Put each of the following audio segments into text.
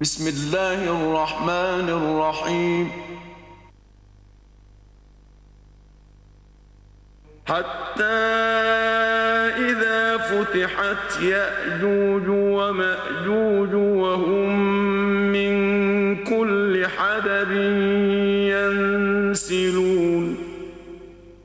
بسم الله الرحمن الرحيم. حتى إذا فتحت يأجوج ومأجوج وهم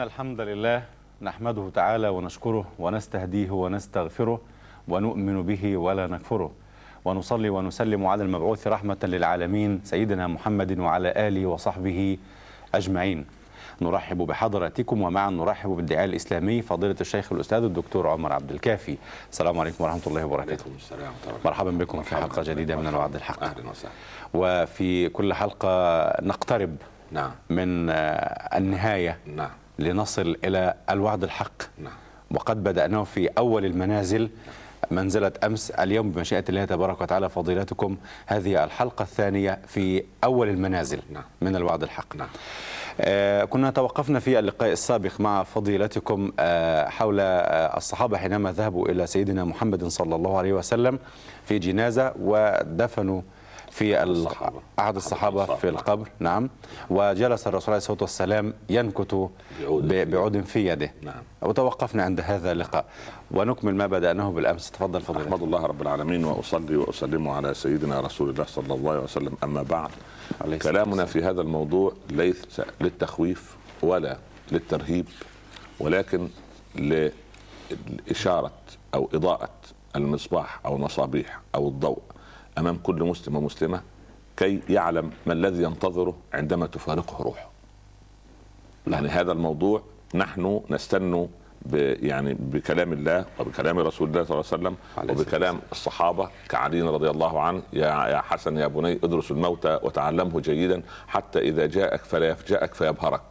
إن الحمد لله نحمده تعالى ونشكره ونستهديه ونستغفره ونؤمن به ولا نكفره. ونصلي ونسلم على المبعوث رحمة للعالمين سيدنا محمد وعلى آله وصحبه أجمعين. نرحب بحضراتكم ومعا نرحب بالدعاء الإسلامي فضيلة الشيخ الأستاذ الدكتور عمر عبد الكافي. السلام عليكم ورحمة الله وبركاته. مرحبا بكم في حلقة جديدة من الوعد الحق. أهلا وسهلا. وفي كل حلقة نقترب نعم. من النهاية. نعم. لنصل إلى الوعد الحق نعم وقد بدأناه في أول المنازل منزلة أمس اليوم بمشيئة الله تبارك وتعالى فضيلتكم هذه الحلقة الثانية في أول المنازل نعم. من الوعد الحق نعم. آه كنا توقفنا في اللقاء السابق مع فضيلتكم آه حول آه الصحابة حينما ذهبوا إلى سيدنا محمد صلى الله عليه وسلم في جنازة ودفنوا في الصحابة. أحد الصحابة في. القبر. نعم. وجلس الرسول عليه الصلاة والسلام ينكت بعود. في يده. نعم. وتوقفنا عند هذا اللقاء. ونكمل ما بدأناه بالأمس. تفضل أحمد فضيلة الله رب العالمين وأصلي وأسلم على سيدنا رسول الله صلى الله عليه وسلم. أما بعد كلامنا. في هذا الموضوع ليس للتخويف ولا للترهيب ولكن لإشارة أو إضاءة المصباح أو المصابيح أو الضوء. أمام كل مسلم ومسلمة كي يعلم ما الذي ينتظره عندما تفارقه روحه. يعني هذا الموضوع نحن نستن ب يعني بكلام الله وبكلام رسول الله صلى الله عليه وسلم وبكلام الصحابة كعلي رضي الله عنه. يا يا حسن يا بني ادرس الموت وتعلمه جيدا حتى إذا جاءك فلا يفجأك فيبهرك.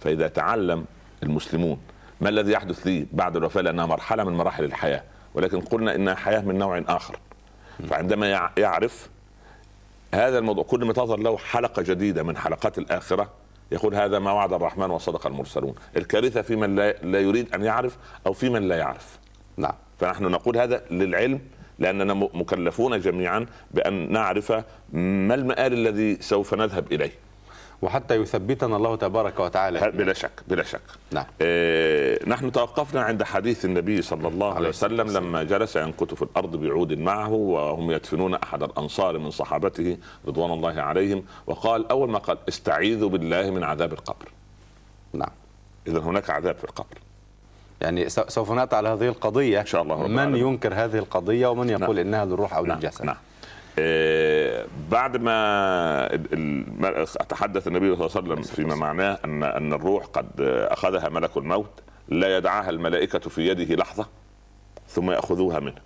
فإذا تعلم المسلمون ما الذي يحدث لي بعد الوفاة؟ لأنها مرحلة من مراحل الحياة. ولكن قلنا إنها حياة من نوع آخر. فعندما يع- يعرف هذا الموضوع كل ما تظهر له حلقة جديدة من حلقات الآخرة يقول هذا ما وعد الرحمن وصدق المرسلون. الكارثة في من لا, لا يريد أن يعرف أو في من لا يعرف. نعم. فنحن نقول هذا للعلم لأننا مكلفون جميعا بأن نعرف ما المآل الذي سوف نذهب إليه. وحتى يثبتنا الله تبارك وتعالى. بلا شك بلا شك. نعم. آه نحن توقفنا عند حديث النبي صلى الله عليه وسلم. لما جلس ينكت في الأرض بعود معه وهم يدفنون أحد الأنصار من صحابته رضوان الله عليهم وقال أول ما قال استعيذوا بالله من عذاب القبر. نعم. اذا هناك عذاب في القبر. يعني سو- سوف نأتي على هذه القضية. إن شاء الله من. ينكر هذه القضية ومن يقول نعم. إنها للروح أو نعم. للجسد؟ نعم. بعد ما ال- ال- ما- تحدث النبي صلى الله عليه وسلم فيما معناه ان أن الروح قد أخذها ملك الموت لا يدعها الملائكة في يده لحظة ثم يأخذوها منه.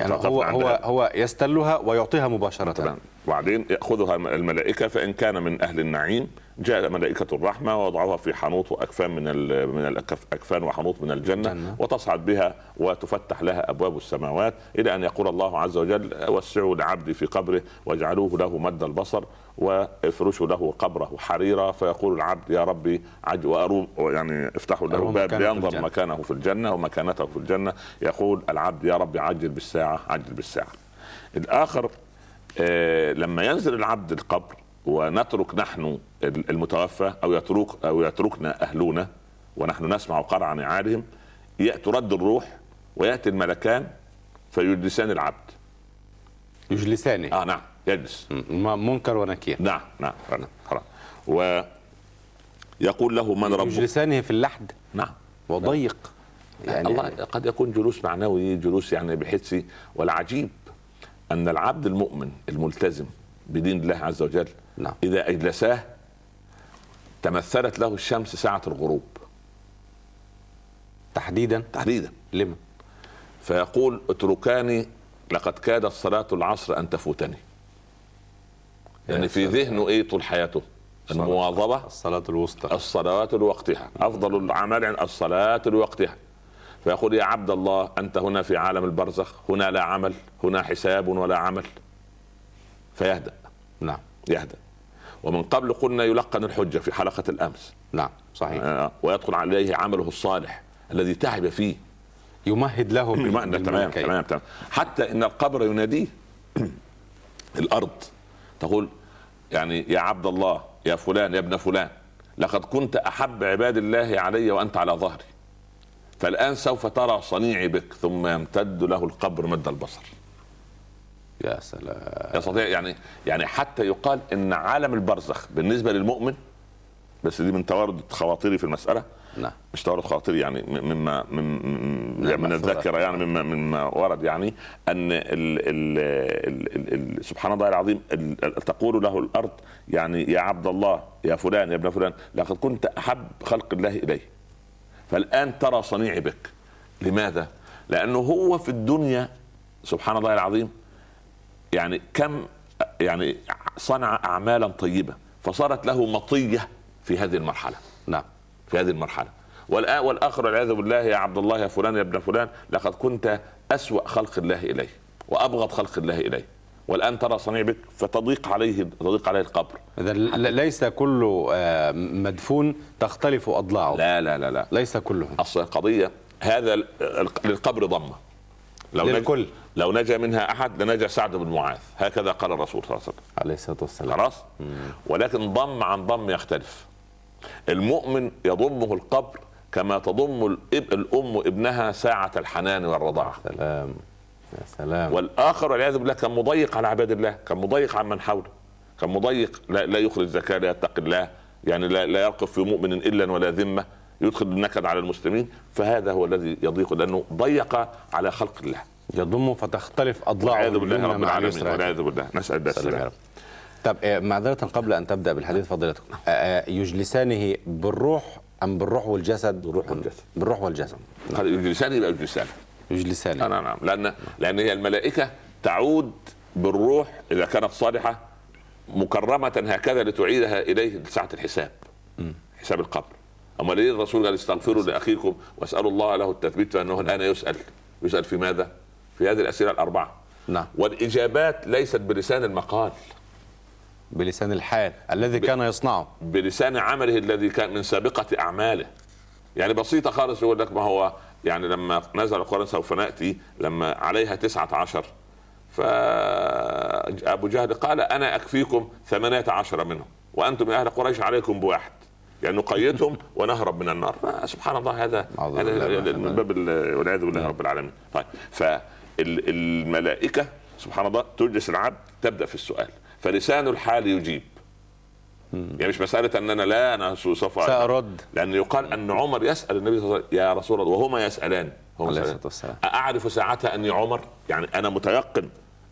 يعني هو هو. هو يستلها ويعطيها مباشرة تمام وبعدين يأخذها الملائكة فإن كان من أهل النعيم جاء ملائكة الرحمة ووضعوها في حنوط وأكفان من ال من الاكفان وحنوط من الجنة الجنة. وتصعد بها وتفتح لها أبواب السماوات إلى أن يقول الله عز وجل وسعوا لعبدي في قبره واجعلوه له مد البصر وافرشوا له قبره حريرا فيقول العبد يا ربي عج وأروم يعني افتحوا له باب مكانه في لينظر الجنة. مكانه في الجنة ومكانته في الجنة يقول العبد يا ربي عجل بالساعة عجل بالساعة. الآخر آه، لما ينزل العبد القبر ونترك نحن المتوفى أو يترك أو يتركنا اهلنا ونحن نسمع قرع نعالهم ترد الروح ويأتي الملكان فيجلسان العبد. يجلسانه آه نعم يجلس. منكر ونكير. نعم نعم خلاص. ويقول له من ربك؟ يجلسانه في اللحد. نعم. وضيق. يعني الله قد يكون جلوس معنوي جلوس يعني بحسي والعجيب أن العبد المؤمن الملتزم بدين الله عز وجل نعم. إذا أجلساه تمثلت له الشمس ساعة الغروب. تحديدا؟ تحديدا. لما فيقول اتركاني لقد كادت صلاة العصر أن تفوتني. يعني في ذهنه إيه طول حياته؟ المواظبة؟ الصلاة الوسطى. الصلوات لوقتها أفضل الأعمال عند الصلاة لوقتها فيقول يا عبد الله أنت هنا في عالم البرزخ هنا لا عمل هنا حساب ولا عمل. فيهدأ. نعم يهدأ. ومن قبل قلنا يلقن الحجة في حلقة الأمس. نعم صحيح. آه، ويدخل عليه عمله الصالح الذي تعب فيه. يمهد له بمعنى تمام. تمام تمام. حتى إن القبر يناديه الأرض. تقول يعني يا عبد الله يا فلان يا ابن فلان لقد كنت أحب عباد الله علي وأنت على ظهري. فالآن سوف ترى صنيعي بك ثم يمتد له القبر مد البصر. يا سلام. يستطيع يعني يعني حتى يقال إن عالم البرزخ بالنسبة للمؤمن بس دي من توارد خواطري في المسألة. نعم. مش توارد خواطري يعني مما من من, نعم، من. الذاكرة يعني مما مما ورد يعني أن ال ال ال ال ال سبحان الله العظيم ال- ال- تقول له الأرض يعني يا عبد الله يا فلان يا ابن فلان لقد كنت أحب خلق الله إليه. فالآن ترى صنيعي بك. لماذا؟ لأنه هو في الدنيا سبحان الله العظيم يعني كم يعني صنع اعمالا طيبة فصارت له مطية في هذه المرحلة. نعم في هذه المرحلة. والآن والآخر والعياذ بالله يا عبد الله يا فلان يا ابن فلان لقد كنت أسوأ خلق الله اليه وأبغض خلق الله اليه والآن ترى صنيع بك فتضيق عليه تضيق عليه القبر. اذا ليس كل آه، مدفون تختلف أضلاعه. لا لا لا لا. ليس كلهم. أصل القضية هذا للقبر ضمة. لو للكل. لو نجا منها أحد لنجا سعد بن معاذ. هكذا قال الرسول صلى الله عليه وسلم. عليه الصلاة والسلام. خلاص؟ ولكن ضم عن ضم يختلف. المؤمن يضمه القبر كما تضم الأم ابنها ساعة الحنان والرضاعة. سلام. يا سلام والآخر والعياذ بالله كان مضيق على عباد الله كان مضيق على من حوله كان مضيق لا, لا يخرج زكاه لا يتقي الله يعني لا, لا يقف في مؤمن إلا ولا ذمة يدخل النكد على المسلمين فهذا هو الذي يضيق لأنه ضيق على خلق الله يضم فتختلف اضلاعه والعياذ بالله رب العالمين. والعياذ بالله نسأل الله السلامه. طب آه، معذرة قبل أن تبدأ بالحديث فضيلتكم آه، آه، يجلسانه بالروح أم بالروح والجسد؟ بالروح والجسد. بالروح والجسد قال يجلسان يبقى يجلسان يجلسانه نعم نعم. لأن لأن هي الملائكة تعود بالروح إذا كانت صالحة مكرمة هكذا لتعيدها إليه ساعه الحساب. حساب القبر. أما ليه الرسول قال استغفروا لأخيكم واسألوا الله له التثبيت فإنه الآن يسأل. يسأل في ماذا؟ في هذه الأسئلة الأربعة. نعم. والإجابات ليست بلسان المقال. بلسان الحال الذي كان يصنعه. بلسان عمله الذي كان من سابقة أعماله. يعني بسيطة خالص يقول لك ما هو يعني لما نزل القرآن سوف نأتي لما عليها تسعة عشر. فأبو جهل قال أنا أكفيكم ثمانية عشر منهم وأنتم يا أهل قريش عليكم بواحد يعني نقيدهم ونهرب من النار. سبحان الله هذا هذا من باب ال- والعياذ بالله رب العالمين. طيب فالملائكة سبحان الله تجلس العبد تبدأ في السؤال. فلسان الحال يجيب. يعني مش مسألة أن أنا لا أنا سوف سأرد. لأن يقال أن عمر يسأل النبي صلى الله عليه وسلم يا رسول الله. وهما يسألان هم عليه. الصلاة والسلام. أعرف ساعتها أني عمر؟ يعني أنا متيقن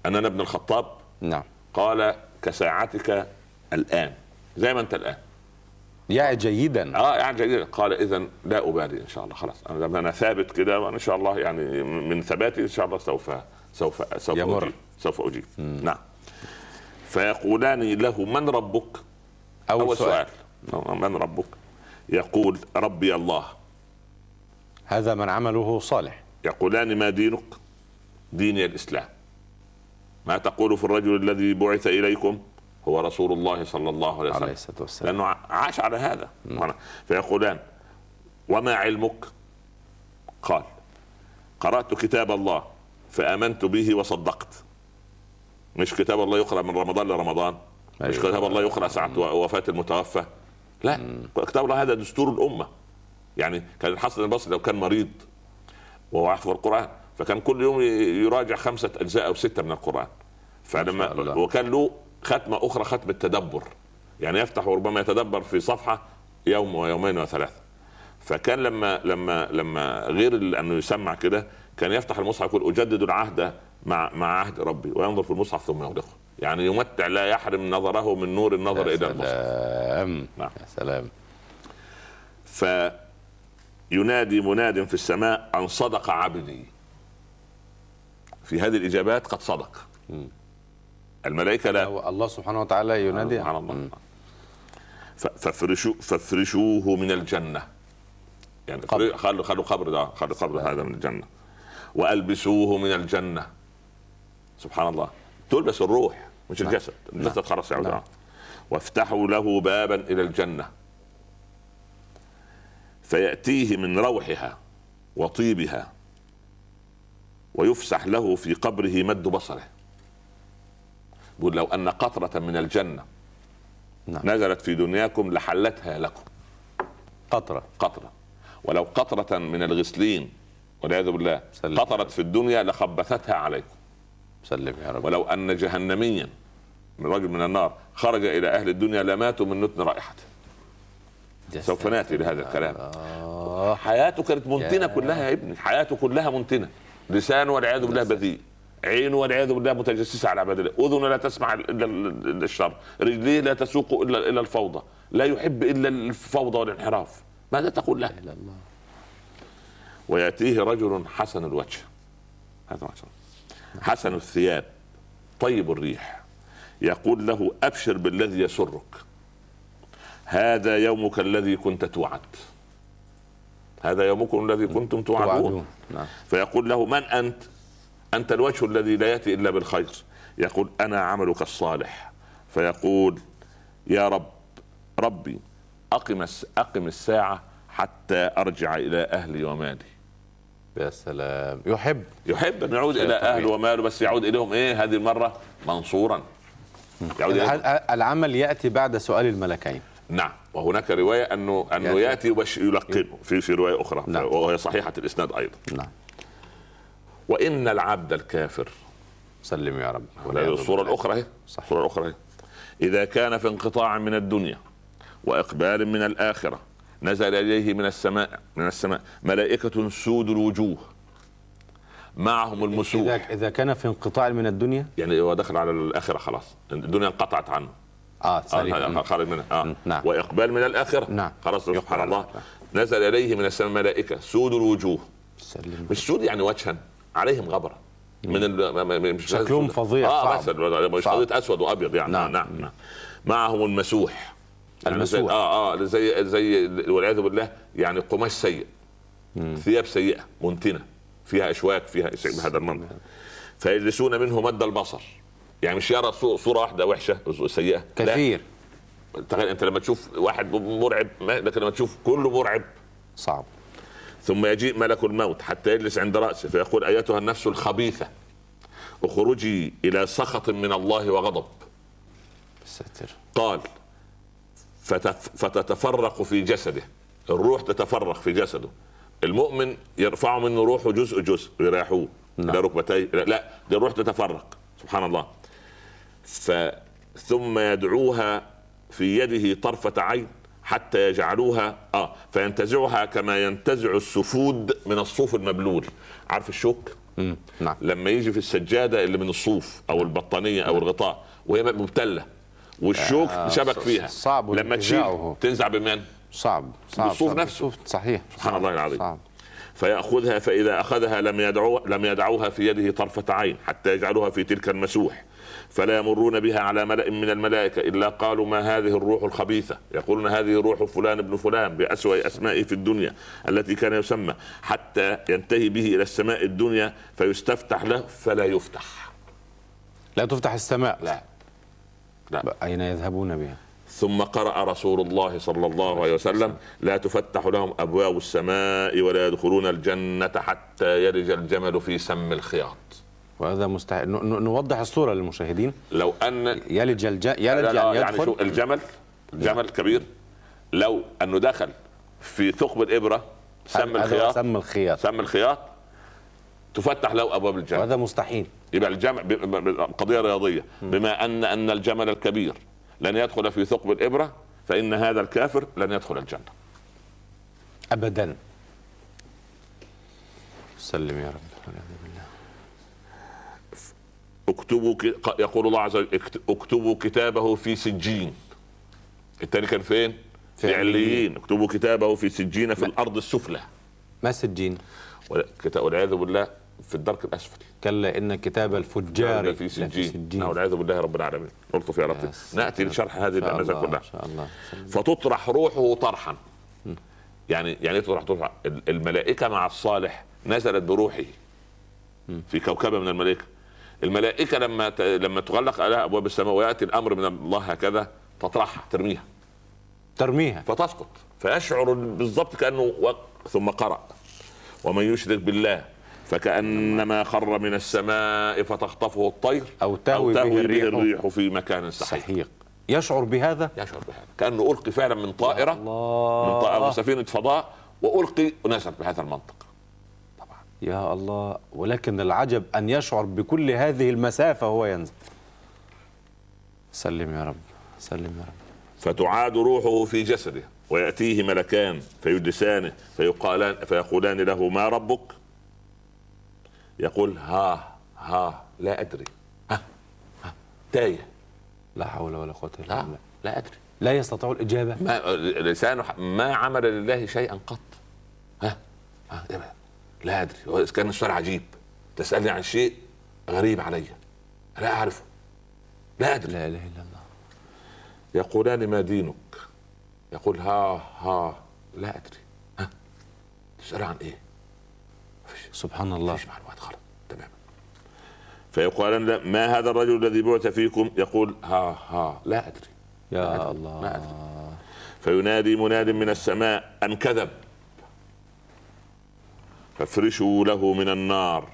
أن أنا ابن الخطاب؟ نعم. قال كساعتك الآن. زي ما أنت الآن. يعي جيدا. آه يعني جيد قال اذا لا أبالي إن شاء الله. خلاص. أنا لما أنا ثابت كده وإن شاء الله يعني من ثباتي إن شاء الله سوف سوف سوف يمر. أجيب. سوف أجيب. نعم. فيقولان له من ربك؟ أول, أول سؤال. سؤال. من ربك. يقول ربي الله. هذا من عمله صالح. يقولان ما دينك؟ ديني الإسلام. ما تقول في الرجل الذي بعث إليكم؟ هو رسول الله صلى الله عليه عليه وسلم الصلاة والسلام. لأنه عاش على هذا. فيقولان وما علمك؟ قال قرأت كتاب الله فآمنت به وصدقت. مش كتاب الله يقرأ من رمضان لرمضان؟ مش أيوة. كتاب الله يقرا ساعة وفاة المتوفى. لا كتاب الله هذا دستور الأمة. يعني كان الحسن البصري لو كان مريض وهو يحفظ القرآن فكان كل يوم يراجع خمسة أجزاء أو ستة من القرآن. فلما. وكان له ختمة أخرى ختم التدبر يعني يفتح وربما يتدبر في صفحة يوم ويومين وثلاثة. فكان لما لما لما غير أنه يسمع كده كان يفتح المصحف يقول أجدد العهد مع مع عهد ربي وينظر في المصحف ثم يغلقه. يعني يمتع لا يحرم نظره من نور النظر إلى المصحف سلام. نعم. يا سلام. فينادي مناد في السماء أن صدق عبدي. في هذه الإجابات قد صدق. الملائكة لا. الله سبحانه وتعالى ينادي. سبحان الله. فافرشوا فافرشوه من الجنة. يعني قبر. خلوا خلوا قبر ده خلوا قبر هذا من الجنة. وألبسوه من الجنة. سبحان الله. تلبس الروح. مش نعم. الجسد الجسد خلاص يعود نعم. نعم. وافتحوا له بابا إلى الجنة فيأتيه من روحها وطيبها ويفسح له في قبره مد بصره يقول لو أن قطرة من الجنة نعم نزلت في دنياكم لحلتها لكم قطرة قطرة ولو قطرة من الغسلين والعياذ بالله. قطرت في الدنيا لخبثتها عليكم سلم يا رب. ولو أن جهنميا من رجل من النار خرج إلى أهل الدنيا لماتوا من نتن رائحته سوف نأتي لهذا الكلام. آه حياته كانت منتنة يا. كلها يا ابني. حياته كلها منتنة. لسانه والعياذ بالله بذيء. عينه والعياذ بالله متجسسة على عباد الله أذنه لا تسمع إلا الشر. رجليه لا تسوق إلا إلا الفوضى. لا يحب إلا الفوضى والانحراف. ماذا تقول له؟ الله. ويأتيه رجل حسن الوجه. هذا ما شاء الله. حسن الثياب طيب الريح. يقول له أبشر بالذي يسرك. هذا يومك الذي كنت توعد. هذا يومكم الذي كنتم توعدون. نعم. فيقول له من أنت؟ أنت الوجه الذي لا يأتي إلا بالخير. يقول أنا عملك الصالح. فيقول يا رب ربي أقم أقم الساعة حتى أرجع إلى أهلي ومالي. يا سلام. يحب. يحب أن يعود طبيعي. أهله وماله بس يعود إليهم إيه؟ هذه المرة منصورا. يعود إليهم. العمل يأتي بعد سؤال الملكين. نعم. وهناك رواية أنه أنه يأتي. يلقنه في في رواية أخرى. نعم. وهي صحيحة الإسناد أيضا. نعم. وإن العبد الكافر. سلم يا رب. الصورة الأخرى هي. الصورة الأخرى هي إذا كان في انقطاع من الدنيا وإقبال من الآخرة نزل إليه من السماء من السماء. ملائكة سود الوجوه. معهم المسوح. إذا كان في انقطاع من الدنيا؟ يعني هو دخل على الآخرة خلاص. الدنيا انقطعت عنه. آه آه خارج منها. آه. نعم. وإقبال من الآخرة. نعم. خلاص سبحان الله. نزل إليه من السماء ملائكة. سود الوجوه. سلم مش سود يعني وجها. عليهم غبرة. من ال... مش شكلهم. فظيع، آه صعب. مثلا مش. قضيه أسود وأبيض يعني. نعم. نعم نعم. معهم المسوح. المسوح. زي آه آه زي زي والعياذ بالله يعني قماش سيء. ثياب سيئة منتنة فيها أشواك فيها بهذا المنظر فيجلسون منه مد البصر. يعني مش يرى صو- صورة واحدة وحشة سيئة. كثير. تخيل أنت لما تشوف واحد مرعب لكن لما تشوف كله مرعب. صعب. ثم يجيء ملك الموت حتى يجلس عند رأسه فيقول أيتها النفس الخبيثة؟ اخرجي إلى سخط من الله وغضب. ستر. قال فتتفرق في جسده. الروح تتفرق في جسده. المؤمن يرفع منه روحه جزء جزء ويريحوه. نعم. إلى ركبتيه لا, لا دي الروح تتفرق. سبحان الله. ف ثم يدعوها في يده طرفة عين حتى يجعلوها آه فينتزعها كما ينتزع السفود من الصوف المبلول. عارف الشوك؟ مم. نعم. لما يجي في السجادة اللي من الصوف أو البطانية أو الغطاء وهي مبتلة والشوك آه، شبك فيها صعب لما تشيل. تنزع بمن؟ صعب صعب بالصوف. نفسه. صحيح سبحان الله العظيم. صعب فيأخذها فإذا أخذها لم يدعو لم يدعوها في يده طرفة عين حتى يجعلوها في تلك المسوح فلا يمرون بها على ملأ من الملائكة إلا قالوا ما هذه الروح الخبيثة يقولون هذه روح فلان ابن فلان بأسوأ أسمائه في الدنيا التي كان يسمى حتى ينتهي به إلى السماء الدنيا فيستفتح له فلا يفتح لا تفتح السماء لا لا أين يذهبون بها؟ ثم قرأ رسول الله صلى الله عليه وسلم لا تفتح لهم أبواب السماء ولا يدخلون الجنة حتى يلج الجمل في سم الخياط. وهذا مستحيل. نوضح الصورة للمشاهدين. لو أن يلج الج... يلج لا لا يعني يعني شو يدخل الجمل الجمل كبير. لو أنه دخل في ثقب الإبرة سم الخياط سم الخياط. سم الخياط تفتح له أبواب الجنة. وهذا مستحيل. يبقى ب- قضية رياضية. بما أن أن الجمل الكبير لن يدخل في ثقب الإبرة فإن هذا الكافر لن يدخل الجنة. أبدا. سلم يا رب. والعياذ بالله. اكتبوا يقول الله عز وجل اكت- اكتبوا كتابه في سجين. الثاني كان فين؟ في في عليين. اكتبوا كتابه في سجين في الأرض السفلى. ما سجين؟ والعياذ بالله في الدرك الأسفل. كلا إن كتاب الفجار في سجين. نعم والعياذ بالله رب العالمين. نلطف يا رب. نأتي لشرح هذه الله، كلها إن شاء الله فتطرح روحه طرحا. يعني يعني إيه تطرح؟ تطرح. الملائكة مع الصالح نزلت بروحه. في كوكبة من الملائكة. الملائكة لما ت... لما تغلق عليها أبواب السماء ويأتي الأمر من الله هكذا تطرحها ترميها. ترميها. فتسقط. فيشعر بالضبط كأنه و... ثم قرأ. ومن يشرك بالله فكأنما خر من السماء فتخطفه الطير أو تهوي به الريح. الريح في مكان سحيق. صحيح يشعر بهذا؟ يشعر بهذا. كأنه ألقي فعلا من طائرة الله من طائرة من سفينة فضاء وألقي ونزل بهذا المنطق. طبعا. يا الله. ولكن العجب أن يشعر بكل هذه المسافة وهو ينزل. سلم يا رب. سلم يا رب. فتعاد روحه في جسده ويأتيه ملكان فيجلسانه فيقالان فيقولان له ما ربك؟ يقول ها ها لا أدري. ها ها تايه. لا حول ولا قوة إلا لا بالله. لا أدري. لا يستطيع الإجابة؟ ما لسانه ما عمل لله شيئا قط. ها ها إيه؟ لا أدري. هو كان السؤال عجيب. تسألني عن شيء غريب علي. لا أعرفه. لا أدري. لا إله إلا الله. يقولان ما دينك؟ يقول ها ها. لا أدري. ها تسأل عن إيه؟ سبحان الله. مفيش تماما فيقولان له، ما هذا الرجل الذي بعث فيكم؟ يقول ها ها لا أدري. لا يا أدري. الله. ما أدري. فينادي مناد من السماء أن كذب. فافرشوا له من النار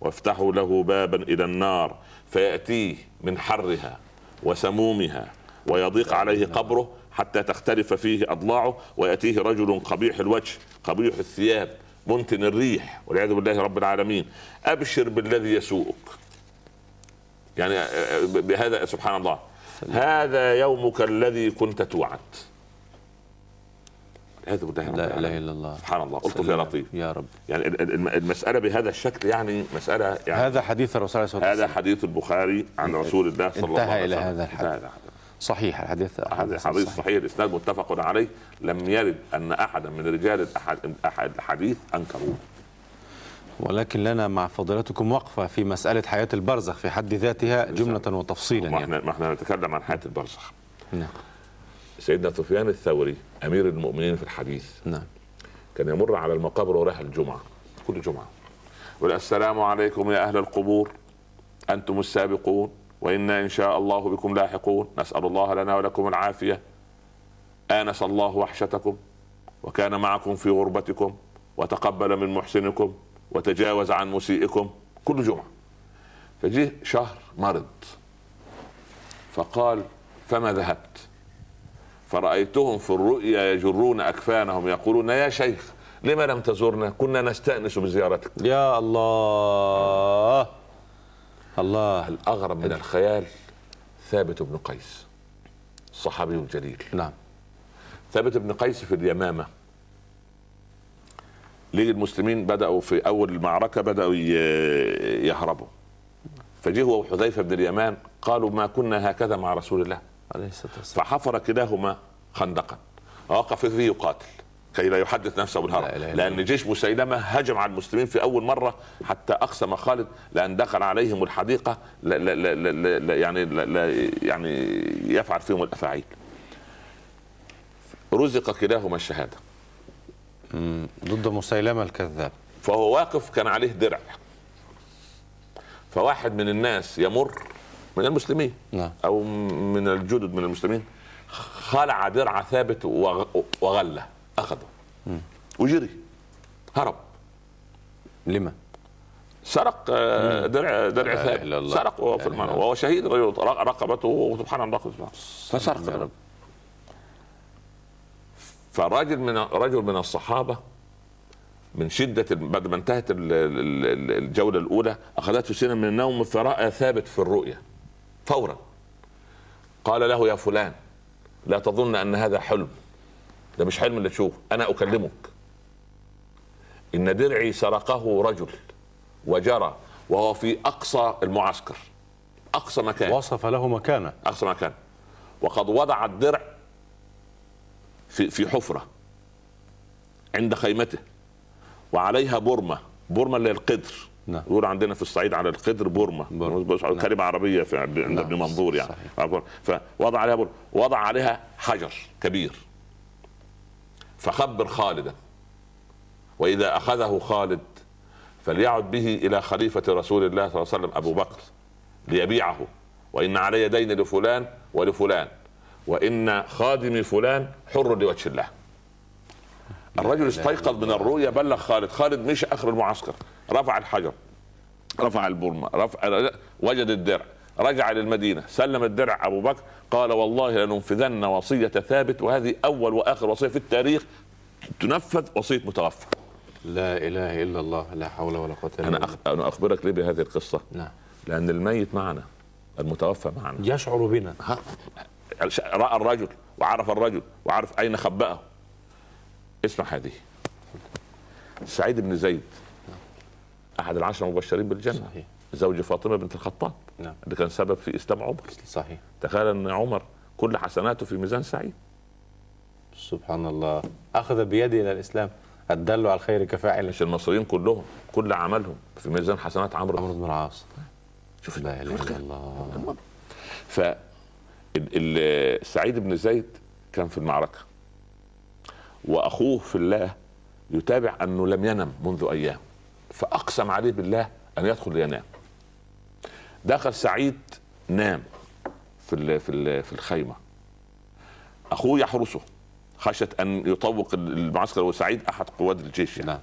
وافتحوا له بابا إلى النار فيأتيه من حرها وسمومها ويضيق عليه قبره حتى تختلف فيه أضلاعه ويأتيه رجل قبيح الوجه قبيح الثياب منتن الريح والعياذ بالله رب العالمين. أبشر بالذي يسوءك. يعني بهذا سبحان الله. هذا يومك الذي كنت توعد. بالله رب لا العالمين إلا الله. سبحان الله. الطف يا. لطيف. يا رب. يعني ال- ال- المسألة بهذا الشكل يعني مسألة يعني هذا حديث الرسول عليه الصلاة هذا والسلام. حديث البخاري عن رسول الله صلى الله عليه وسلم. هذا. انتهى إلى هذا صحيح الحديث. هذا حديث صحيح. الإسناد متفق عليه. لم يرد أن احدا من رجال الحديث أنكروه. ولكن لنا مع فضيلتكم وقفة في مسألة حياة البرزخ في حد ذاتها جملة وتفصيلا ما يعني. إحنا ما إحنا نتكلم عن حياة البرزخ. نعم. سيدنا سفيان الثوري أمير المؤمنين في الحديث نعم. كان يمر على المقابر ورايح الجمعة كل جمعة. يقول السلام عليكم يا أهل القبور. أنتم السابقون وإنا إن شاء الله بكم لاحقون. نسأل الله لنا ولكم العافية. آنس الله وحشتكم وكان معكم في غربتكم وتقبل من محسنكم. وتجاوز عن مسيئكم كل جمعة. فجه شهر مرض. فقال فما ذهبت؟ فرأيتهم في الرؤيا يجرون أكفانهم يقولون يا شيخ لما لم تزورنا كنا نستأنس بزيارتك. يا الله! الله! الأغرب من الخيال ثابت بن قيس الصحابي الجليل نعم. ثابت بن قيس في اليمامة. ليه المسلمين بدأوا في أول المعركة بدأوا ي- يهربوا. فجه هو وحذيفة بن اليمان قالوا ما كنا هكذا مع رسول الله. عليه الصلاة والسلام. فحفر كلاهما خندقا. ووقف فيه يقاتل كي لا يحدث نفسه بالهرب. لا إلا لأن جيش مسيلمة هجم على المسلمين في أول مرة حتى أقسم خالد لأن دخل عليهم الحديقة لا لا لا لا لا يعني لا لا يعني يفعل فيهم الأفاعيل. رزق كلاهما الشهادة. ضد مسيلمة الكذاب. فهو واقف كان عليه درع. فواحد من الناس يمر من المسلمين نعم. أو من الجدد من المسلمين خلع درع ثابت وغ- وغله أخذه. وجري. هرب. لما؟ سرق آه، درع درع ثابت. سرق وهو في المنى. وهو شهيد رقبته سبحان الله فسرق. فرجل من رجل من الصحابة من شدة بعد ما انتهت ال- ال- ال- الجولة الأولى أخذته سنة من النوم فراى ثابت في الرؤيا فورا. قال له يا فلان لا تظن أن هذا حلم. ده مش حلم اللي تشوفه أنا أكلمك. إن درعي سرقه رجل وجرى وهو في أقصى المعسكر أقصى مكان. وصف له مكانه. أقصى مكان. وقد وضع الدرع في في حفرة عند خيمته وعليها برمه برمه اللي هي القدر. نعم. يقول عندنا في الصعيد على القدر بورما. بورما. كلمه عربية في عند نعم. ابن منظور يعني. صحيح. فوضع عليها بورما. وضع عليها حجر كبير. فخبر خالدا. وإذا أخذه خالد فليعد به إلى خليفة رسول الله صلى الله عليه وسلم أبو بكر ليبيعه. وإن علي دين لفلان ولفلان. وإن خادمي فلان حر لوجه الله. الرجل استيقظ من الرؤيا بلغ خالد. خالد مشى آخر المعسكر. رفع الحجر رفع البرمة رفع وجد الدرع رجع للمدينة سلم الدرع. أبو بكر قال والله لننفذن وصية ثابت وهذه أول وآخر وصية في التاريخ تنفذ وصية متوفى. لا إله إلا الله لا حول ولا قوة إلا أنا بالله. أخ... أنا أخبرك ليه بهذه القصة؟ نعم. لأن الميت معنا المتوفى معنا. يشعر بنا. رأى الرجل وعرف الرجل وعرف أين خبأه. اسمع هذه. سعيد بن زيد أحد العشرة المبشرين بالجنة. صحيح. زوج فاطمة بنت الخطاب. نعم. اللي كان سبب في إسلام عمر. صحيح. تخيل أن عمر كل حسناته في ميزان سعيد. سبحان الله. أخذ بيدي إلى الإسلام. الدل على الخير كفاعل مش المصريين كلهم كل عملهم في ميزان حسنات عمرو. عمرو بن العاص. شوف لا إله إلا الله. ف سعيد بن زيد كان في المعركة. وأخوه في الله يتابع أنه لم ينم منذ أيام. فأقسم عليه بالله أن يدخل لينام دخل سعيد نام في ال- في ال- في الخيمة. أخوه يحرسه. خشيه أن يطوق المعسكر وسعيد أحد قواد الجيش يعني. نعم.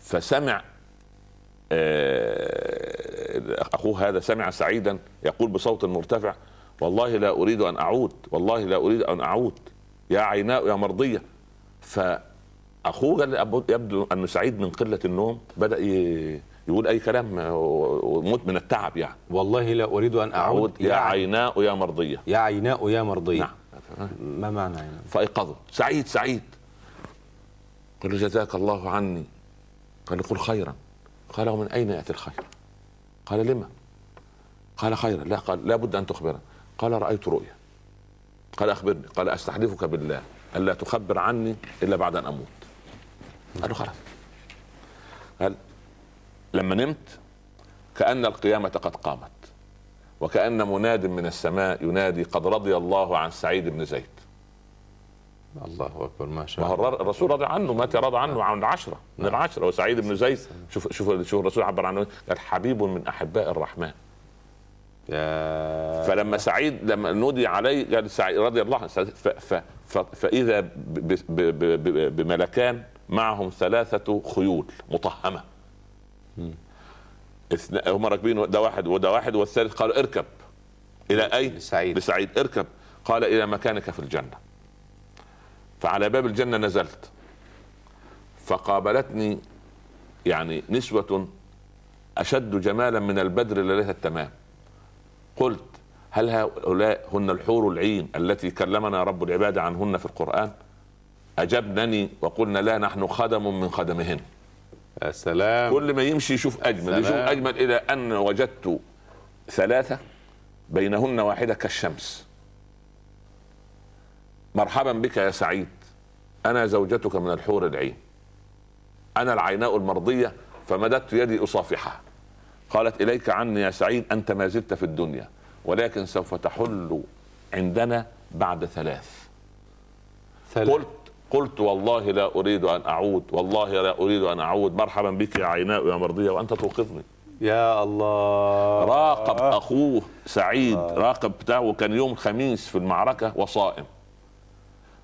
فسمع آه، أخوه هذا سمع سعيدا يقول بصوت مرتفع والله لا أريد أن أعود. والله لا أريد أن أعود. يا عيناء يا مرضية. فأخوه يبدو أن سعيد من قلة النوم. بدأ يقول أي كلام وموت من التعب يعني. والله لا أريد أن أعود أعود. يا عيناء. يا مرضية. يا عيناء يا مرضي نعم. ما معنى عيناء؟ فإيقظه. سعيد سعيد. قال له جزاك الله عني. قال قل خيرا. قال ومن أين يأتي الخير؟ قال لما؟ قال خيرا. لا قال لا بد أن تخبرنا قال رأيت رؤيا. قال أخبرني. قال أستحلفك بالله. الا تخبر عني إلا بعد أن أموت. قال له خلاص. قال لما نمت كأن القيامة قد قامت. وكأن مناد من السماء ينادي قد رضي الله عن سعيد بن زيد. الله أكبر ما شاء الله. الر- الرسول رضي عنه مات رضى عنه عن العشرة من العشرة وسعيد بن زيد شوف شوف شوف الرسول عبر عنه قال حبيب من أحباء الرحمن. فلما سعيد لما نودي عليه قال سعيد رضي الله عنه ف ف ف فإذا ب- ب- ب- ب- بملكان معهم ثلاثة خيول اثنا- هم راكبين ده واحد وده واحد والثالث قال اركب. إلى أين؟ لسعيد. لسعيد. اركب. قال إلى مكانك في الجنة. فعلى باب الجنة نزلت. فقابلتني يعني نسوة أشد جمالا من البدر ليلة التمام. قلت هل هؤلاء هن الحور العين التي كلمنا رب العباد عنهن في القرآن؟ أجبنني وقلنا لا نحن خدم من خدمهن. يا سلام. كل ما يمشي يشوف أجمل. يشوف أجمل إلى أن وجدت ثلاثة بينهن واحدة كالشمس. مرحبا بك يا سعيد. أنا زوجتك من الحور العين. أنا العيناء المرضية فمددت يدي أصافحها. قالت إليك عني يا سعيد أنت ما زلت في الدنيا ولكن سوف تحل عندنا بعد ثلاث. ثلاث. قلت قلت والله لا أريد أن أعود والله لا أريد أن أعود. مرحبا بك يا عيناء يا مرضية وأنت توقظني. يا الله. راقب أخوه سعيد راقب بتاعه كان يوم خميس في المعركة وصائم.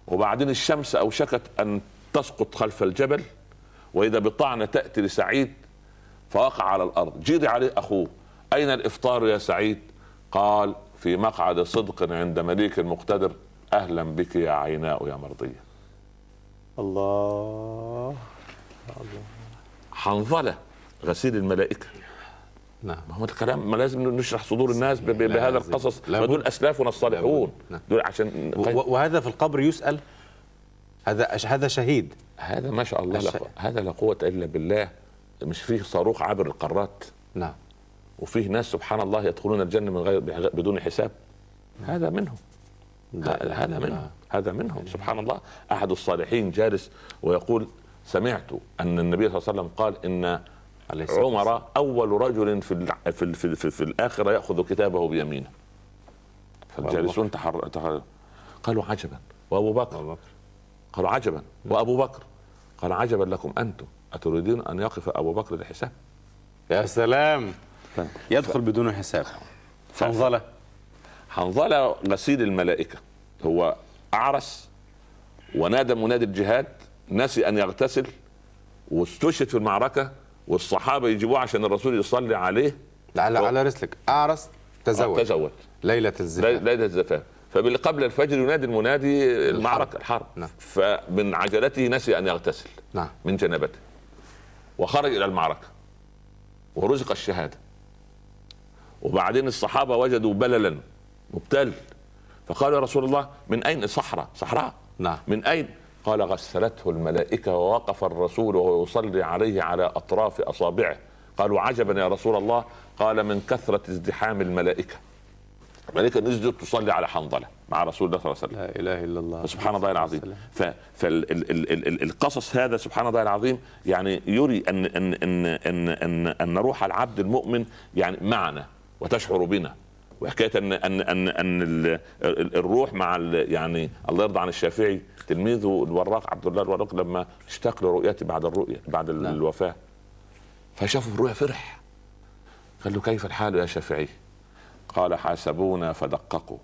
وبعدين الشمس أوشكت أن تسقط خلف الجبل وإذا بطعنه تأتي لسعيد فوقع على الأرض. جري عليه أخوه. أين الإفطار يا سعيد؟ قال في مقعد صدق عند مليك مقتدر أهلا بك يا عيناء يا مرضيه الله. حنظلة غسيل الملائكة. نعم. ما هو الكلام ما لازم نشرح صدور الناس بهذا. القصص. دول أسلافنا الصالحون. نعم. دول عشان وهذا في القبر يسأل هذا هذا شهيد. هذا ما شاء الله لا هذا لا قوة إلا بالله. مش فيه صاروخ عبر القارات نعم. وفيه ناس سبحان الله يدخلون الجنة من غير بدون حساب. هذا منهم. هذا منهم. هذا منهم. سبحان الله. أحد الصالحين جالس ويقول سمعت أن النبي صلى الله عليه وسلم قال إن عمر أول رجل في في في, في, في الآخرة يأخذ كتابه بيمينه. فالجالسون تحر... تحر... قالوا عجبا. وأبو بكر. قالوا عجبا. وأبو بكر. قال عجبا لكم أنتم. أتريدون أن يقف أبو بكر للحساب يا سلام. يدخل بدون حساب. حنظلة. حنظلة غسيل الملائكة. هو أعرس ونادى منادي الجهاد نسي أن يغتسل واستشهد في المعركة والصحابة يجيبوه عشان الرسول يصلي عليه. على على رسلك أعرس تزوج. تزوج. ليلة الزفاف. ليلة الزفاف. فقبل الفجر ينادي المنادي المعركة الحرب. نعم. فمن عجلته نسي أن يغتسل. نعم. من جنابته. وخرج إلى المعركة ورزق الشهادة. وبعدين الصحابة وجدوا بللا مبتل. فقالوا يا رسول الله من أين؟ صحراء صحراء. نعم. من أين؟ قال غسلته الملائكة ووقف الرسول وهو يصلي عليه على أطراف أصابعه. قالوا عجبا يا رسول الله. قال من كثرة ازدحام الملائكة. الملائكه نزلت تصلي على حنظلة مع رسول الله صلى الله عليه وسلم. لا إله إلا الله. سبحان الله العظيم. فالقصص هذا سبحان الله العظيم يعني يري ان ان ان ان ان, أن روح العبد المؤمن يعني معنا وتشعر بنا. وحكاية ان ان ان ال- الروح مع يعني الله يرضى عن الشافعي تلميذه الوراق عبد الله الوراق لما اشتاق لرؤيته بعد الرؤية بعد نعم. الوفاة. فشافه في الرؤيا فرح. قال له كيف الحال يا شافعي؟ قال حاسبونا فدققوا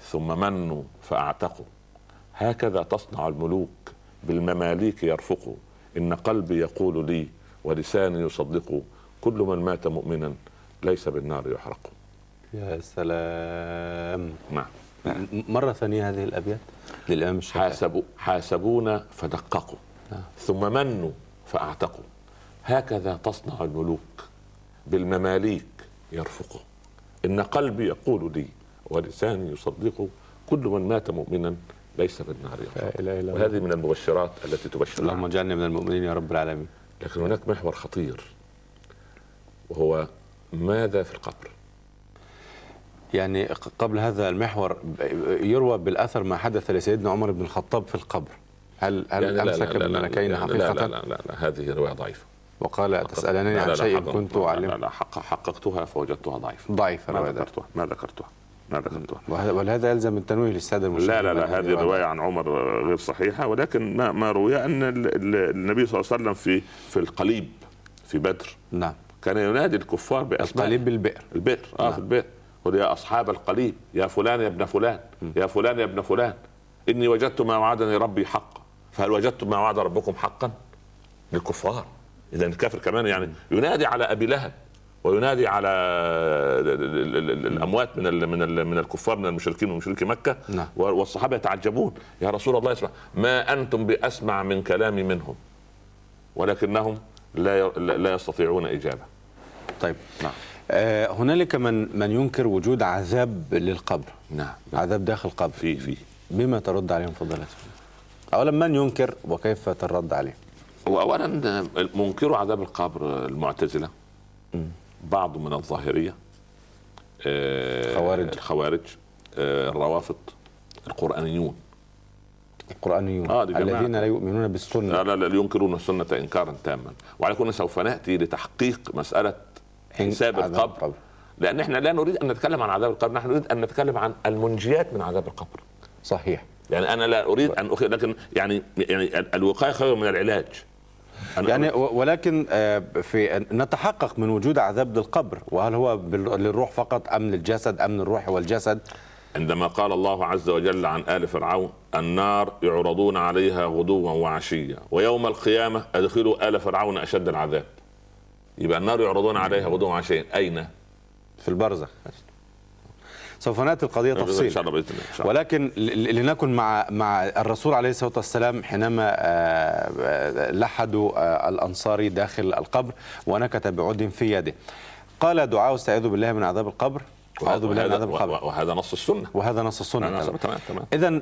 ثم منوا فأعتقوا. هكذا تصنع الملوك بالمماليك يرفقوا. إن قلبي يقول لي ولساني يصدق كل من مات مؤمنا ليس بالنار يحرق. يا سلام. نعم. مرة ثانية هذه الأبيات للإمام الشافعي. حاسبوا حاسبونا فدققوا نعم. ثم منوا فأعتقوا. هكذا تصنع الملوك بالمماليك يرفقوا. إن قلبي يقول لي ولساني يصدق كل من مات مؤمنا ليس بالنار يحرق لا إله إلا الله. وهذه من المبشرات التي تبشر. اللهم. اجعلنا من المؤمنين يا رب العالمين. لكن هناك محور خطير وهو ماذا في القبر؟ يعني قبل هذا المحور يروى بالأثر ما حدث لسيدنا عمر بن الخطاب في القبر. هل هل يعني لا- لا- أمسك لا- لا- بالملكين لا- حقيقة؟ لا لا, لا, لا, لا هذه رواية ضعيفة. وقال لا- عن شيء كنت لا- لا, لا حق حققتها فوجدتها ضعيفة. ضعيفة ما. ذكرتها ما ذكرتها ما ذكرتها. وه- ولهذا يلزم التنويه للسادة المشاهدين لا لا لا هذه الرواية عن عمر غير صحيحة ولكن ما ما روي أن ال- ال- النبي صلى الله عليه وسلم في في القليب في بدر. نعم. كان ينادي الكفار باسماء القليب بالبئر. البئر آه نعم. في البئر. قل يا أصحاب القليب يا فلان يا ابن فلان يا فلان يا ابن فلان إني وجدت ما وعدني ربي حقا. فهل وجدتم ما وعد ربكم حقا؟ للكفار. إذا الكافر كمان يعني ينادي على أبي لهب وينادي على ال- ال- ال- ال- الأموات من ال من ال من الكفار من المشركين ومشركي مكة نعم. والصحابة يتعجبون. يا رسول الله اسمع ما أنتم بأسمع من كلامي منهم ولكنهم لا لا يستطيعون إجابة. طيب نعم. آه هنالك من من ينكر وجود عذاب للقبر. نعم عذاب داخل القبر. في في. بما ترد عليهم فضيلة أولا من ينكر وكيف ترد عليه؟ واولا منكروا عذاب القبر المعتزلة بعض من الظاهرية آه، خوارج. الخوارج آه، الروافض القرآنيون. القرآنيون آه،. الذين لا يؤمنون بالسنة. لا لا لا ينكرون السنة انكارا تاما. وعلى كل سوف نأتي لتحقيق مسألة حساب القبر. القبر. لأن إحنا لا نريد أن نتكلم عن عذاب القبر نحن نريد أن نتكلم عن المنجيات من عذاب القبر. صحيح. يعني أنا لا أريد أن أخي لكن يعني يعني الوقاية خير من العلاج. يعني ولكن آه، في نتحقق من وجود عذاب للقبر وهل هو للروح فقط أم للجسد أم للروح والجسد؟ عندما قال الله عز وجل عن آل فرعون النار يعرضون عليها غدوا وعشيا ويوم القيامة أدخلوا آل فرعون أشد العذاب. يبقى النار يعرضون عليها غدوا وعشيا. أين؟ في البرزخ سوف نأتي القضية إن تفصيل شاء الله بإذن الله إن شاء الله. ولكن لنكن مع مع الرسول عليه الصلاة والسلام حينما آه، آه، لحدوا آه، الأنصاري داخل القبر ونكت بعود في يده. قال دعاء استعيذ بالله من عذاب القبر وأعوذ بالله من وهذا, عذاب القبر وه- وهذا نص السنة وهذا نص السنة نعم، تمام. تمام تمام اذا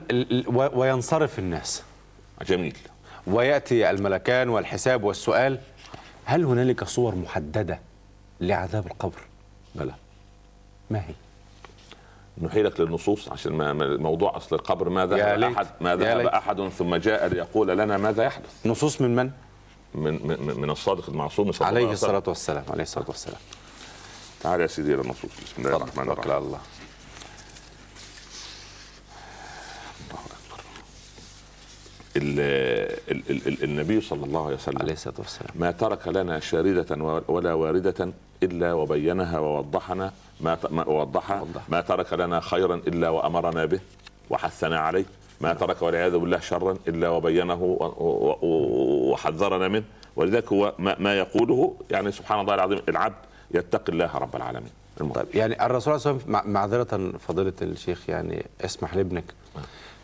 وينصرف الناس جميل ويأتي الملكان والحساب والسؤال هل هنالك صور محددة لعذاب القبر؟ بلى ما هي؟ نحيلك للنصوص عشان ما موضوع أصل القبر ما يا ذهب ليت. احد ما يا ذهب ليت. أحد ثم جاء ليقول لنا ماذا يحدث نصوص من من؟ من من, من الصادق المعصوم صلى الله عليه الصلاة والسلام عليه الصلاة والسلام تعال يا سيدي إلى النصوص بسم الله الرحمن الرحيم الله ال- ال- ال- ال- النبي صلى الله عليه وسلم عليه الصلاة والسلام. ما ترك لنا شاردة ولا واردة إلا وبينها ووضحنا ما وضحها. وضح. ما ترك لنا خيرا إلا وأمرنا به وحثنا عليه. ما ترك والعياذ بالله شرا إلا وبينه وحذرنا منه. ولذلك هو ما, يقوله يعني سبحان الله العظيم العبد يتقي الله رب العالمين. المهم. طيب يعني الرسول صلى الله عليه وسلم مع- معذرة فضيلة الشيخ يعني اسمح لابنك.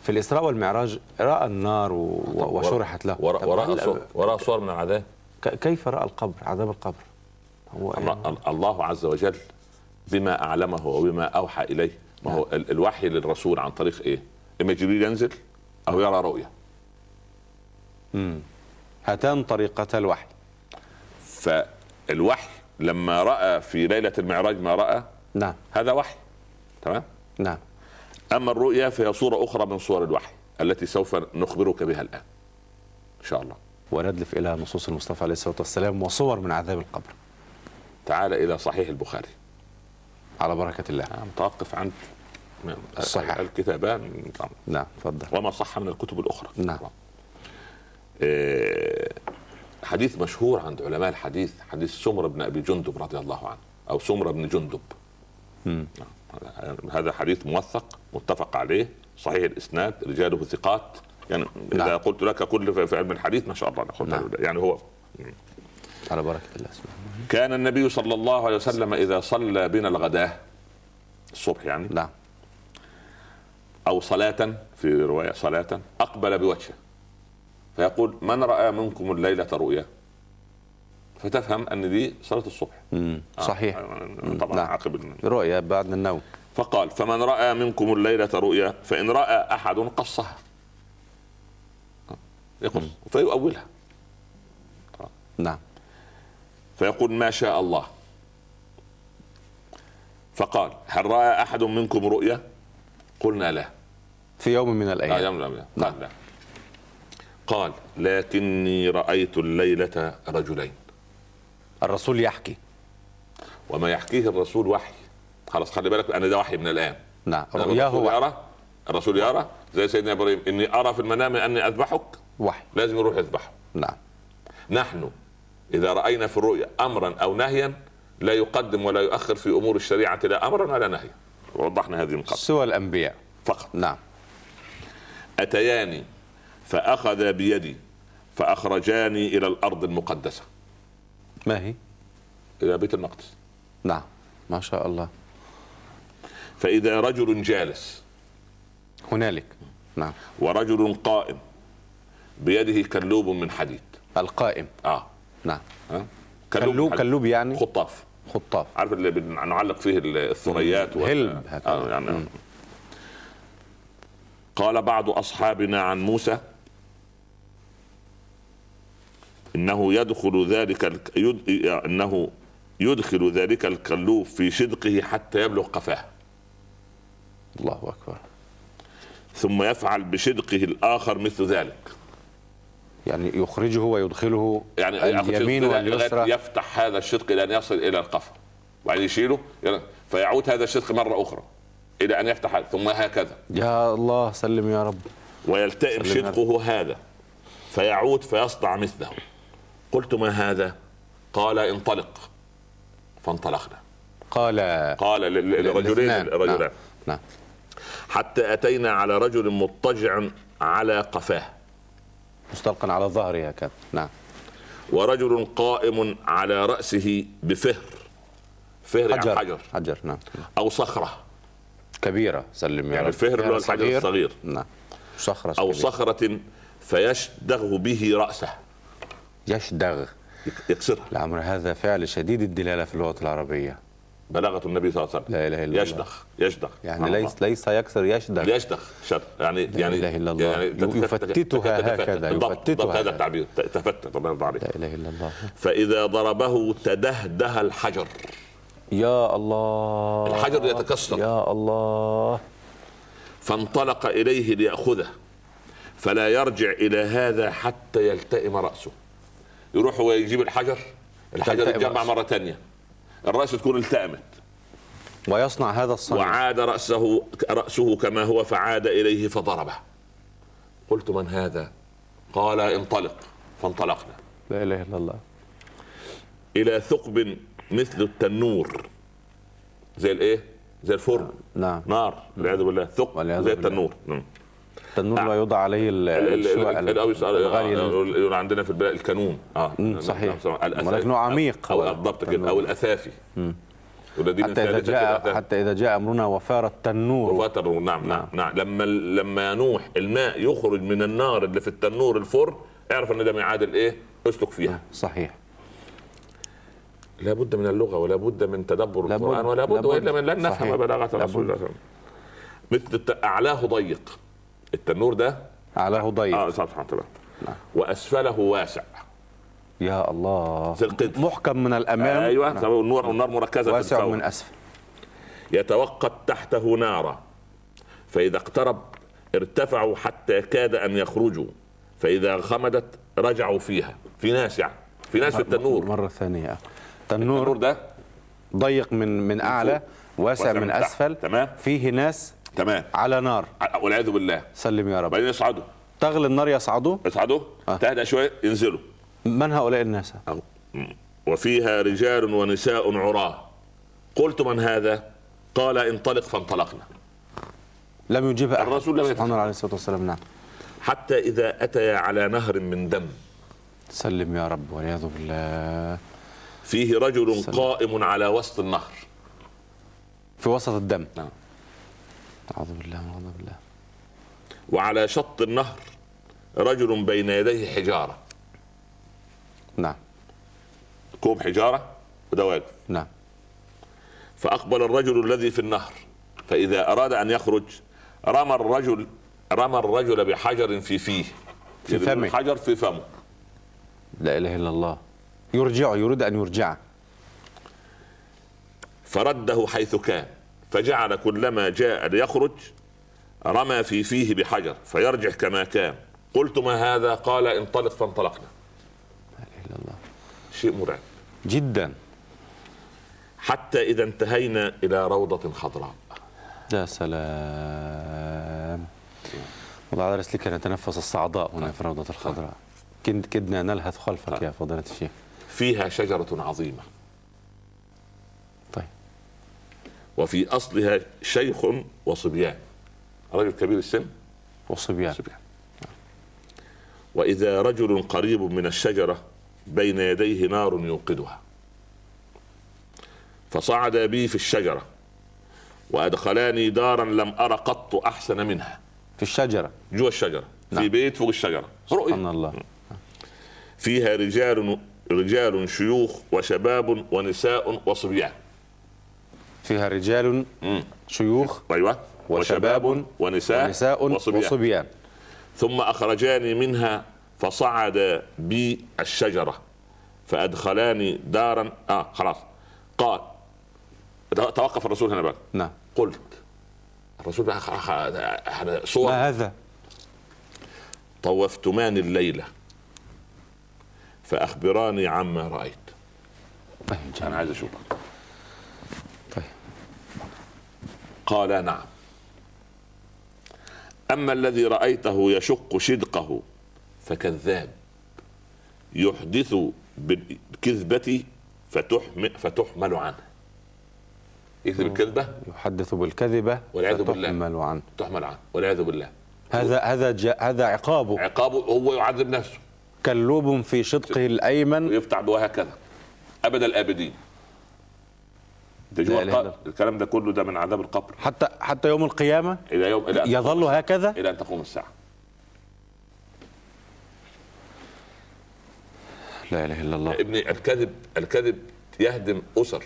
في الإسراء والمعراج رأى النار و- وشرحت له. وراء هل- صور, من العذاب؟ كيف رأى القبر؟ عذاب القبر. هو يعني الله- عز وجل بما أعلمه وبما أوحى إليه. ما هو ال- الوحي للرسول عن طريق إيه؟ إما جبريل ينزل أو يرى رؤية. مم. هاتان طريقة الوحي. فالوحي لما رأى في ليلة المعراج ما رأى؟ نعم. هذا وحي. تمام؟ نعم. أما الرؤيا فهي صورة أخرى من صور الوحي التي سوف نخبرك بها الآن. إن شاء الله. وندلف إلى نصوص المصطفى عليه الصلاة والسلام وصور من عذاب القبر. تعال إلى صحيح البخاري. على بركة الله. متوقف عند الصحيح. الكتابان نعم تفضل. وما صح من الكتب الأخرى. نعم. آه، حديث مشهور عند علماء الحديث حديث سمر بن أبي جندب رضي الله عنه أو سمر بن جندب. مم. نعم. هذا حديث موثق. متفق عليه صحيح الإسناد رجاله ثقات. يعني إذا نعم. قلت لك كل في علم الحديث ما شاء الله نقول نعم. يعني هو على بركة الله سبحانه كان النبي صلى الله عليه وسلم إذا صلى بنا الغداة الصبح يعني نعم. أو صلاة في رواية صلاة أقبل بوجهه. فيقول من رأى منكم الليلة رؤيا؟ فتفهم أن دي صلاة الصبح. مم. آه، صحيح. آه، طبعا نعم. عقب الن- رؤيا بعد النوم. فقال فمن رأى منكم الليلة رؤيا فإن رأى أحد قصها. يقص فيؤولها. نعم. فيقول ما شاء الله. فقال هل رأى أحد منكم رؤيا؟ قلنا لا. في يوم من الأيام. يوم لا قال لا. قال لكني رأيت الليلة رجلين. الرسول يحكي. وما يحكيه الرسول وحي. خلاص خلي بالك ان ده وحي من الآن. نعم. الرسول رؤياه وحي يرى الرسول يرى زي سيدنا إبراهيم إني أرى في المنام أني أذبحك. وحي. لازم يروح يذبحه. نعم. نحن إذا رأينا في الرؤيا امرا أو نهيا لا يقدم ولا يؤخر في أمور الشريعة لا امرا ولا نهيا وضحنا هذه قبل سوى الأنبياء. فقط. نعم. أتياني فاخذا بيدي فأخرجاني إلى الأرض المقدسة. ما هي؟ إلى بيت المقدس. نعم. ما شاء الله. فإذا رجل جالس. هنالك. نعم. ورجل قائم. بيده كلوب من حديد. القائم. آه. نعم. ها؟ كلوب حديد. كلوب يعني؟ خطاف. خطاف. عارف اللي بنعلق فيه الثريات وال- هلب هكذا. آه يعني مم. قال بعض أصحابنا عن موسى إنه يدخل ذلك الك- يد... إنه يدخل ذلك الكلوب في شدقه حتى يبلغ قفاه. الله أكبر. ثم يفعل بشدقه الآخر مثل ذلك. يعني يخرجه ويدخله يعني اليمين واليسرى يفتح هذا الشدق إلى أن يصل إلى القفا وبعدين يشيله فيعود هذا الشدق مرة أخرى إلى أن يفتح ثم هكذا. يا الله سلم يا رب. ويلتئم شدقه هذا. فيعود فيصدع مثله. قلت ما هذا؟ قال انطلق. فانطلقنا. قال قال لل- للرجلين. الرجلان نعم. نعم. حتى أتينا على رجل مضطجع على قفاه. مستلقا على ظهره هكذا. نعم. ورجل قائم على رأسه بفهر. فهر يعني حجر. حجر. حجر نعم. أو صخرة. كبيرة سلم يا يعني رب. الفهر اللي هو الحجر صغير. الصغير. نعم. صخرة أو كبيرة. صخرة فيشدغ به رأسه. يشدغ. يكسرها. الأمر هذا فعل شديد الدلالة في اللغة العربية. بلغه النبي صلى الله عليه وسلم لا إله إلا الله. يشدغ يشدغ يعني ليس ليس يكسر يشدغ الله. يشدغ شدغ يعني يعني إله إلا الله. يعني يفتتها. هكذا، يفتتها هذا. التعبير تفتت الله يرضى عليك لا إله إلا الله فإذا ضربه تدهده الحجر يا الله الحجر يتكسر. يا الله فانطلق إليه ليأخذه فلا يرجع إلى هذا حتى يلتئم رأسه يروح هو يجيب الحجر الحجر يتجمع. مرة ثانية الرأس تكون التأمت. ويصنع هذا الصنع وعاد رأسه رأسه كما هو فعاد إليه فضربه. قلت من هذا؟ قال انطلق. فانطلقنا. لا إله إلا الله. إلى ثقب مثل التنور. زي الإيه؟ زي الفرن. نعم. نار. والعياذ بالله. ثقب زي. التنور. نعم. التنور آه. ويوضع عليه ال- ال- ال- الشواء الغالي آه، يقول عندنا في البلاد الكانون آه صحيح. ولكنه عميق أو بالضبط كده التنور. أو الاثافي حتى إذا الثالثة جاء حتى إذا جاء أمرنا وفار التنور وفتر نعم نعم نعم لما لما ينوح الماء يخرج من النار اللي في التنور الفرن اعرف إن ده ميعاد الإيه؟ أسلك فيها صحيح لابد من اللغة ولا بد من تدبر. القرآن ولا بد. وإلا من لن. نفهم بلاغه لابد. رسول الله مثل أعلاه ضيق التنور ده اعلاه ضيق آه وتعالى نعم. وأسفله واسع. يا الله. القدر. محكم من الأمام. أيوه نعم. النور النار مركزة واسع من أسفل. يتوقد تحته نارا. فإذا اقترب ارتفعوا حتى كاد أن يخرجوا. فإذا خمدت رجعوا فيها. في ناس يعني. في ناس في التنور. مرة ثانية. التنور تنور ده؟ ضيق من من أعلى واسع واسع من من. أسفل. تمام. فيه ناس تمام. على نار. والعياذ بالله. سلم يا رب. بعدين يصعدوا. تغلي النار يصعدوا؟ يصعدوا. آه. تهدأ شوية ينزلوا. من هؤلاء الناس؟ أو. وفيها رجال ونساء عراة. قلت من هذا؟ قال انطلق فانطلقنا. لم يجيبها أحد. الرسول لم سبحان. الله عليه الصلاة والسلام نعم. حتى إذا أتيا على نهر من دم. سلم يا رب والعياذ بالله. فيه رجل سلام. قائم على وسط النهر. في وسط الدم. نعم. أعوذ بالله من غضب الله وعلى شط النهر رجل بين يديه حجارة. نعم. كوب حجارة وده واقف. نعم. فأقبل الرجل الذي في النهر فإذا أراد أن يخرج رمى الرجل رمى الرجل بحجر في فيه في فمه. الحجر في فمه. لا إله إلا الله. يرجعه يريد أن يرجعه فرده حيث كان. فجعل كلما جاء ليخرج رمى في فيه بحجر فيرجع كما كان. قلت ما هذا؟ قال انطلق فانطلقنا. لا الله. شيء مرعب. جدا. حتى إذا انتهينا إلى روضة خضراء. يا سلام. والله على رسلك نتنفس الصعداء هنا في الروضة الخضراء. كد كدنا نلهث خلفك يا فضيلة الشيخ. فيها شجرة عظيمة طيب وفي أصلها شيخ وصبيان. رجل كبير السن؟ وصبيان. صبيان. وإذا رجل قريب من الشجرة بين يديه نار يوقدها. فصعد بي في الشجرة وأدخلاني دارا لم أر قط أحسن منها. في الشجرة. جوا الشجرة. في نعم. بيت فوق الشجرة. رؤية سبحان الله. فيها رجال رجال شيوخ وشباب ونساء وصبيان. فيها رجال. شيوخ أيوه. وشباب ونساء, ونساء وصبيان. وصبيان. ثم أخرجاني منها فصعد بي الشجرة فأدخلاني دارا. آه خلاص. قال توقف الرسول هنا بقى. نعم. قلت الرسول بقى صور. ما هذا؟ طوفتمان الليلة فأخبراني عما رأيت. طيب أنا جميل. عايز أشوفك طيب قال نعم. أما الذي رأيته يشق شدقه فكذاب يحدث بالكذبة فتحمل, فتحمل عنه. يكذب الكذبة؟ يحدث بالكذبة والعياذ بالله. فتحمل عنه. تحمل عنه. والعياذ بالله. هذا هذا هذا عقابه. عقابه هو يعذب نفسه. كلوب في شدقه الأيمن. ويفتح وهكذا أبد الآبدين. ده القبر. الكلام ده كله ده من عذاب القبر. حتى حتى يوم القيامة إلى يوم أن يظل هكذا؟ إلى أن تقوم الساعة. لا إله إلا الله. يا ابني الكذب الكذب يهدم أسر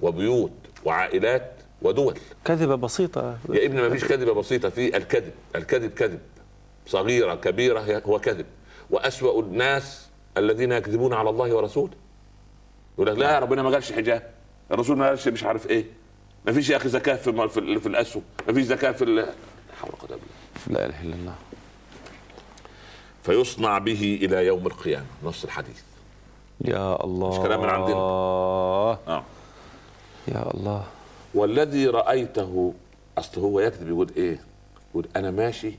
وبيوت وعائلات ودول. كذبة بسيطة. يا ابني ما فيش كذبة بسيطة في الكذب. الكذب كذب. صغيرة كبيرة هو كذب. وأسوأ الناس الذين يكذبون على الله ورسوله. يقول لك لا ربنا ما قالش حجاب. الرسول ما قالش مش عارف إيه. ما فيش يا أخي زكاة في في, في الأسهم. ما فيش زكاة في لا حول ولا إلا لا إله إلا الله. فيصنع به إلى يوم القيامة. نص الحديث. يا الله. مش كلام من عندنا. آه. آه. يا الله. والذي رأيته أصل هو يكذب يقول إيه؟ يقول أنا ماشي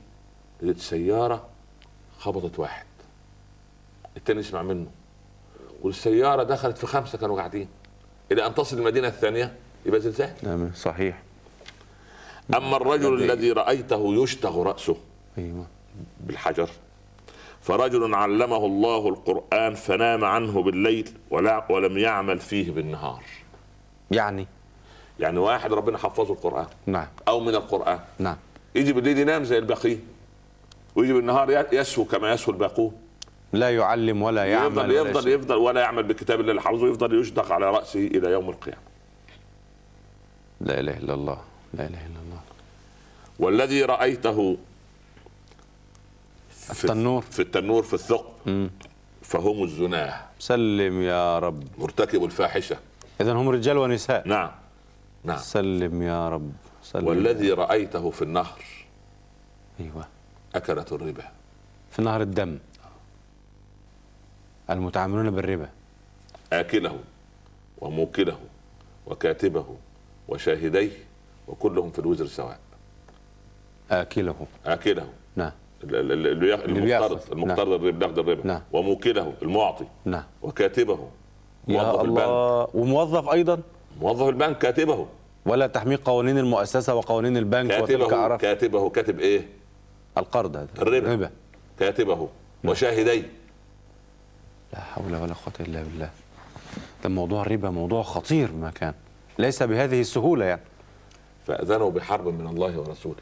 لقيت سياره خبطت واحد. التاني يسمع منه. والسيارة دخلت في خمسة كانوا قاعدين. إلى أن تصل المدينة الثانية يبقى زلزال؟ نعم صحيح. أما الرجل الذي رأيته يشتغ رأسه أيوه. بالحجر فرجل علمه الله القرآن فنام عنه بالليل ولا ولم يعمل فيه بالنهار. يعني؟ يعني واحد ربنا حفظه القرآن. نعم. أو من القرآن. نعم. يجي بالليل ينام زي الباقيين ويجي بالنهار يسهو كما يسهو الباقون. لا يعلم ولا يعمل يفضل ولا يفضل شيء. يفضل ولا يعمل بكتاب الله اللي حفظه يفضل يشدق على رأسه إلى يوم القيامة. لا إله إلا الله لا إله إلا الله. والذي رأيته في التنور. في التنور في الثقب. فهم الزناة. سلم يا رب. مرتكب الفاحشة. اذا هم رجال ونساء. نعم نعم. سلم يا رب. سلم. والذي رأيته في النهر. أيوه. أكلت الربا. في نهر الدم. المتعاملون بالربا. آكله وموكله وكاتبه وشاهديه وكلهم في الوزر سواء. آكله. آكله. نعم. اللي اللي المقترض بيأخذ. المقترض الربا بياخد الربا. نعم. وموكله المعطي. نعم. وكاتبه. يا موظف البنك. وموظف أيضا؟ موظف البنك كاتبه. ولا تحميل قوانين المؤسسة وقوانين البنك كاتبه كاتبه. كاتب إيه؟ القرض هذا. الربا. كاتبه. وشاهديه. لا حول ولا قوة إلا بالله. ده موضوع الربا موضوع خطير ما كان. ليس بهذه السهولة يعني. فأذنوا بحرب من الله ورسوله.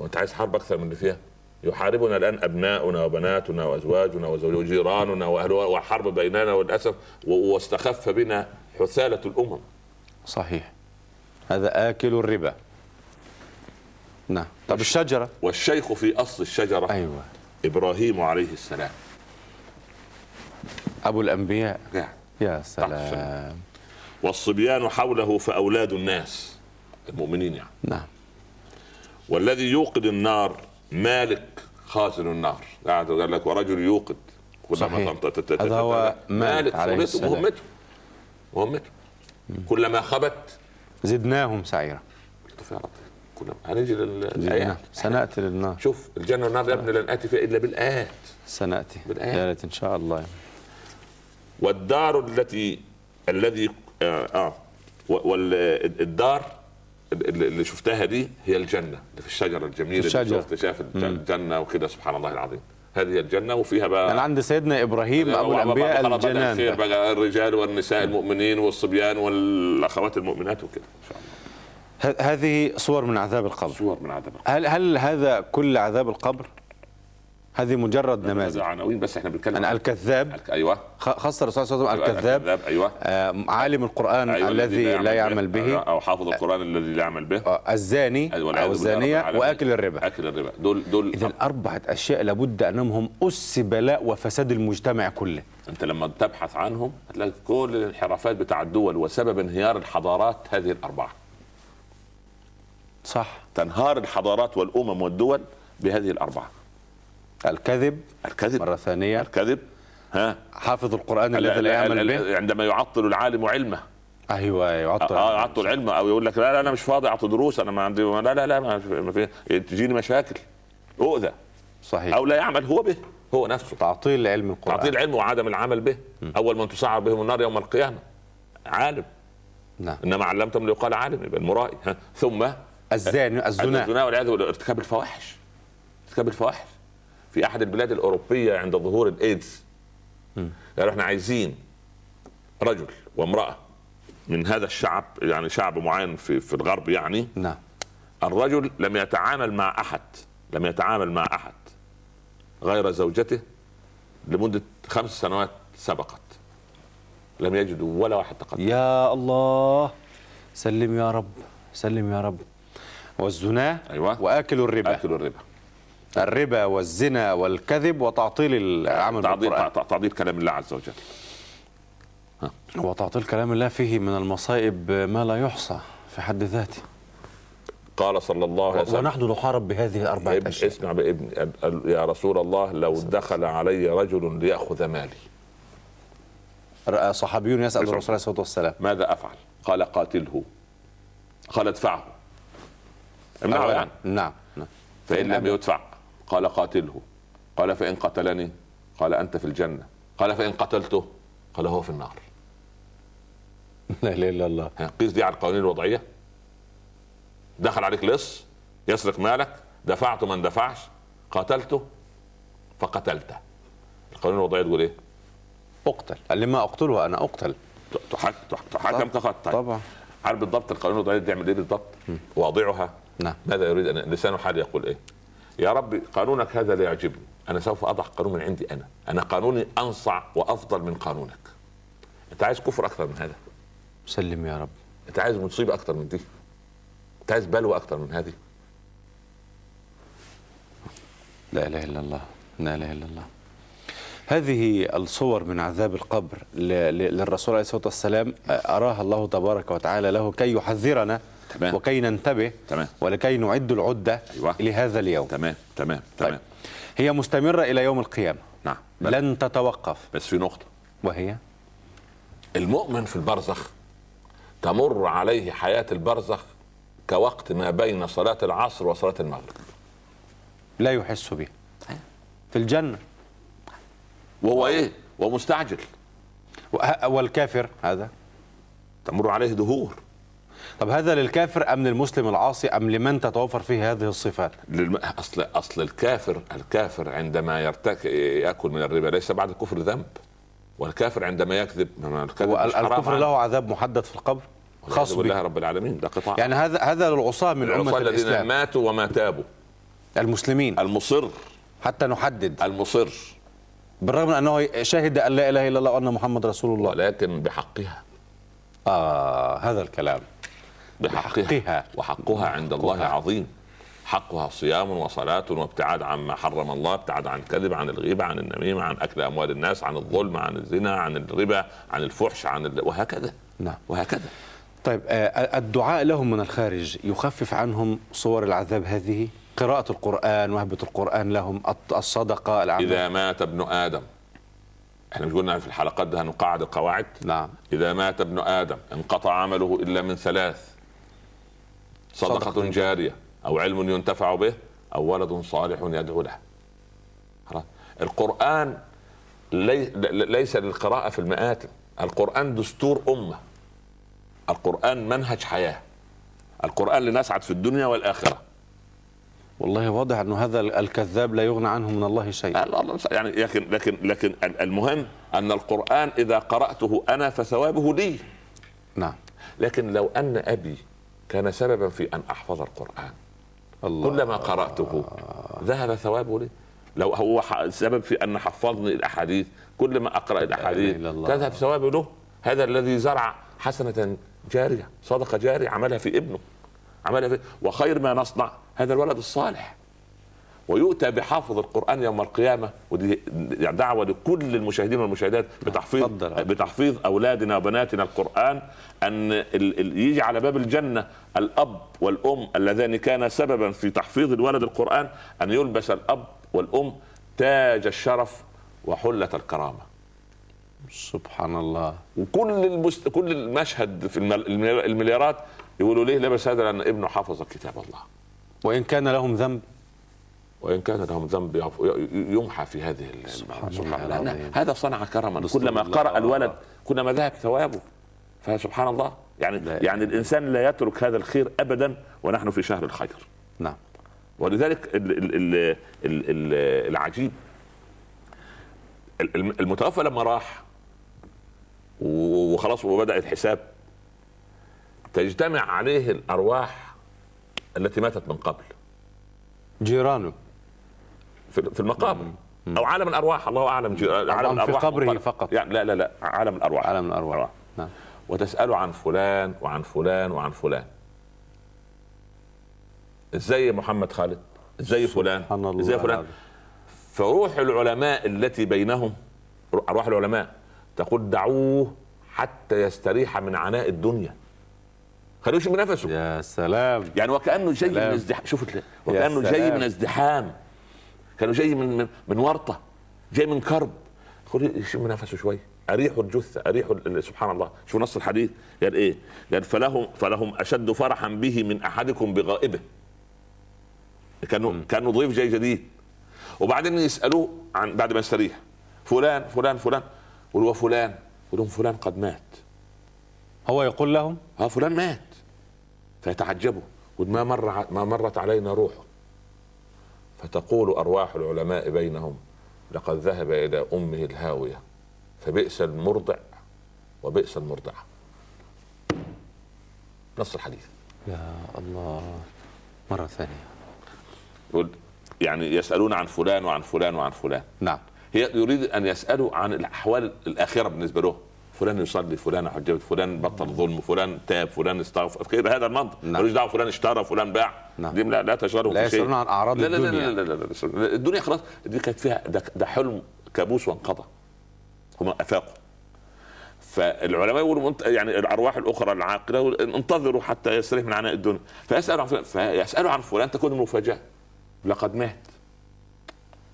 هو أنت عايز حرب أكثر من اللي فيها؟ يحاربنا الآن أبناؤنا وبناتنا وأزواجنا وجيراننا وأهلنا والحرب بيننا والأسف و- واستخف بنا حثالة الأمم. صحيح. هذا آكل الربا. نعم. طب الشجرة؟ والشيخ في أصل الشجرة أيوة. إبراهيم عليه السلام. أبو الأنبياء. قاعد. يا السلام. سلام. والصبيان حوله فأولاد الناس المؤمنين يعني. نعم. والذي يوقد النار مالك خازن النار. قاعد قال لك ورجل يوقد. كلما هذا هو مالك عليه مهمته السلام. مهمته مهمته كلما خبت زدناهم سعيرا. كلما هنيجي سنأتي للنار. شوف الجنة والنار يا ابني لن آتي فيها إلا بالآيات سنأتي. بالآيات. يا ريت إن شاء الله. والدار التي الذي آه, آه والدار اللي شفتها دي هي الجنة اللي في الشجره الجميله في الشجرة. اللي شفت شاف الجنة وكده سبحان الله العظيم هذه الجنة وفيها بقى يعني عند سيدنا الأنبياء خلاص بدأ الجنان ده. بقى الرجال والنساء المؤمنين والصبيان والأخوات المؤمنات وكده إن شاء الله هذه صور من عذاب القبر صور من عذاب القبر. هل هل هذا كل عذاب القبر؟ هذه مجرد نماذج. عناوين بس إحنا بنتكلم عن- الكذاب. أيوه. خ- خاصة الرسول صلى الله عليه وسلم الكذاب. أيوه. آه، عالم القرآن أيوة الذي لا يعمل به. أو حافظ القرآن الذي لا يعمل به. آه، الزاني أيوة، الزانية العالمين. وآكل الربا. أكل الربا. دول دول إذا أربعة أشياء لابد أنهم هم أس بلاء وفساد المجتمع كله. أنت لما تبحث عنهم هتلاقي كل الانحرافات بتاع الدول وسبب انهيار الحضارات هذه الأربعة. صح. تنهار الحضارات والأمم والدول بهذه الأربعة. الكذب الكذب. مرة ثانية. الكذب. ها. حافظ القرآن ال- الذي ال- لا يعمل به. عندما يعطل العالم علمه. أيوة يعطل. آه يعطل علمه أو يقول لك لا لا أنا مش فاضي أعطي دروس أنا ما عندي لا لا لا ما في- تجيني مشاكل. أؤذى. صحيح. أو لا يعمل هو به هو نفسه. تعطيل علم القرآن. تعطيل العلم وعدم العمل به. أول من تصعر بهم النار يوم القيامة. عالم. نعم. إنما علمتم ليقال عالم يبقى المرائي. ثم الزاني الزنا. الزنا والعياذ بالله ارتكاب الفواحش. ارتكاب الفواحش. في أحد البلاد الأوروبية عند ظهور الإيدز. قالوا إحنا عايزين رجل وامرأة من هذا الشعب يعني شعب معين في في الغرب يعني. نعم. الرجل لم يتعامل مع أحد لم يتعامل مع أحد غير زوجته لمدة خمس سنوات سبقت. لم يجدوا ولا واحد تقدم. يا الله. سلم يا رب سلم يا رب. والزنا أيوة. وآكل الربا. آكلوا الربا. الربا والزنا والكذب وتعطيل العمل تعطيل بالقرآن. تعطيل كلام الله عز وجل. وتعطيل كلام الله فيه من المصائب ما لا يحصى في حد ذاته. قال صلى الله عليه وسلم ونحن نحارب بهذه الأربعة ابن أشياء. اسمع بابن يا رسول الله لو دخل علي رجل ليأخذ مالي. ر- صحابي يسأل. الرسول عليه الصلاة والسلام. ماذا أفعل؟ قال قاتله. قال ادفعه. امنعه. يعني نعم نعم. فإن لم. يدفع. قال قاتله. قال فإن قتلني قال أنت في الجنة. قال فإن قتلته قال هو في النار. لا إله إلا الله. قيس دي على القوانين الوضعية. دخل عليك لص يسرق مالك دفعته من دفعش قاتلته فقتلته القوانين الوضعية تقول إيه؟ أقتل. لما أقتله أنا أقتل. تحك- تح- تحكم كقتل طيب. طبعا. عارف بالضبط القوانين الوضعية دي تعمل إيه بالضبط؟ واضعها. نعم. ماذا يريد ان لسان حال يقول إيه؟ يا ربي قانونك هذا لا يعجبني، أنا سوف أضع قانون من عندي أنا، أنا قانوني أنصع وأفضل من قانونك. أنت عايز كفر أكثر من هذا؟ سلم يا رب أنت عايز مصيبة أكثر من دي؟ أنت عايز بلوى أكثر من هذه؟ لا إله إلا الله لا إله إلا الله هذه الصور من عذاب القبر للرسول عليه الصلاة والسلام أراها الله تبارك وتعالى له كي يحذرنا تمام. وكي ننتبه تمام. ولكي نعد العدة أيوة. لهذا اليوم. تمام تمام طيب. تمام. هي مستمرة إلى يوم القيامة. نعم. بل- لن تتوقف. بس في نقطة. وهي؟ المؤمن في البرزخ تمر عليه حياة البرزخ كوقت ما بين صلاة العصر وصلاة المغرب. لا يحس به. في الجنة. وهو إيه؟ ومستعجل والكافر هذا؟ تمر عليه دهور. طب هذا للكافر أم للمسلم العاصي أم لمن تتوفر فيه هذه الصفات؟ للم... أصل أصل الكافر الكافر عندما يرتك يأكل من الربا ليس بعد الكفر ذنب. والكافر عندما يكذب عنه. له عذاب محدد في القبر خاص بالله رب العالمين ده قطاع. يعني هذا هذا للعصاة من أمة الذين الإسلام. ماتوا وما تابوا. المسلمين. المصر. حتى نحدد. المصر. بالرغم من أنه شهد أن لا إله إلا الله وأن محمد رسول الله. ولكن بحقها. آه هذا الكلام. بحقها. وحقها عند الله. عظيم. حقها صيام وصلاة وابتعاد عما حرم الله ابتعاد عن الكذب عن الغيبة عن النميمة عن أكل أموال الناس عن الظلم عن الزنا عن الربا عن الفحش عن ال... وهكذا. نعم. وهكذا. طيب آه الدعاء لهم من الخارج يخفف عنهم صور العذاب هذه؟ قراءة القرآن وهبة القرآن لهم الصدقة الأعمال إذا مات ابن آدم. إحنا مش قلنا في الحلقات ده هنقاعد القواعد؟ نعم. إذا مات ابن آدم انقطع عمله إلا من ثلاث. صدقة صدقة جارية. أو علم ينتفع به أو ولد صالح يدعو له. خلاص القرآن لي ليس للقراءة في المآتم. القرآن دستور أمة. القرآن منهج حياة. القرآن لنسعد في الدنيا والآخرة. والله واضح أنه هذا الكذاب لا يغنى عنه من الله شيء. يعني لكن لكن لكن المهم أن القرآن إذا قرأته أنا فثوابه لي. نعم. لكن لو أن أبي كان سببا في أن أحفظ القرآن. الله. كلما قرأته ذهب ثوابه لي. لو هو سبب في أن حفظني الأحاديث كل ما اقرا الأحاديث إلا الله. تذهب ثوابه له. هذا الذي زرع حسنة جارية صدقة جارية عملها في ابنه. عملها في وخير ما نصنع هذا الولد الصالح. ويؤتى بحافظ القرآن يوم القيامة ودي دعوة لكل المشاهدين والمشاهدات بتحفيظ. بتحفيظ أولادنا وبناتنا القرآن أن يجي على باب الجنة الأب والأم اللذان كانا سببا في تحفيظ الولد القرآن أن يلبس الأب والأم تاج الشرف وحلة الكرامة. سبحان الله. وكل المست... كل المشهد في المل... المليار- المليارات يقولوا ليه لبس هذا؟ لأن ابنه حفظ كتاب الله. وإن كان لهم ذنب وإن كان لهم ذنب يمحى في هذه سبحان سبحان الله. هذا صنع كرما. كلما. قرأ الولد كلما ذهب ثوابه. فسبحان الله. يعني لا يعني الإنسان لا يترك هذا الخير ابدا ونحن في شهر الخير. نعم. ولذلك ال ال ال ال ال العجيب. ال- الم- المتوفى لما راح وخلاص وبدا الحساب تجتمع عليه الأرواح التي ماتت من قبل. جيرانه. في في المقابر أو عالم الأرواح الله أعلم عالم في الأرواح قبره مقابر. فقط. يعني لا لا لا عالم الأرواح. عالم الأرواح. نعم. وتساله عن فلان وعن فلان وعن فلان. إزاي محمد خالد؟ إزاي فلان؟ سبحان الله إزاي فلان. فروح العلماء التي بينهم أرواح العلماء تقول دعوه حتى يستريح من عناء الدنيا. خلوه يشم نفسه. يا سلام. يعني وكأنه جاي من. ازدحام. شوف وكأنه جاي. من ازدحام. كانوا جاي من من, من ورطة جاي من كرب. خليه يشم نفسه شوية اريح الجثة اريح ال- سبحان الله. شوف نص الحديث. قال إيه؟ قال فلهم فلهم أشد فرحا به من أحدكم بغائبه. كانوا كانوا ضيف جاي جديد. وبعدين يسألوه عن بعد ما يستريح. فلان فلان فلان. يقول هو فلان. يقول لهم فلان قد مات. هو يقول لهم؟ ها فلان مات. فيتعجبوا. يقول ما مر ما مرت علينا روحه. فتقول أرواح العلماء بينهم لقد ذهب إلى أمه الهاوية فبئس المرضع وبئس المرضعة. نص الحديث. يا الله مرة ثانية. يقول يعني يسألون عن فلان وعن فلان وعن فلان. نعم. هي يريد أن يسألوا عن الأحوال الاخره بالنسبة له. فلان يصلي فلان حجب فلان بطل ظلم فلان تاب فلان استغفر كده هذا المنطق. نعم. ملوش دعوة فلان اشترى فلان باع. نعم. دي لا لا تشغلهم لا يسألون عن أعراض لا لا لا الدنيا. لا, لا, لا, لا, لا الدنيا خلاص. دي كانت فيها ده, ده حلم كابوس وانقضى. هم أفاقوا. فالعلماء يقولوا يعني الأرواح الأخرى العاقلة انتظروا حتى يستريح من عناء الدنيا. فيسألوا عن فلان فيسألوا عن فلان تكون المفاجاه لقد مات.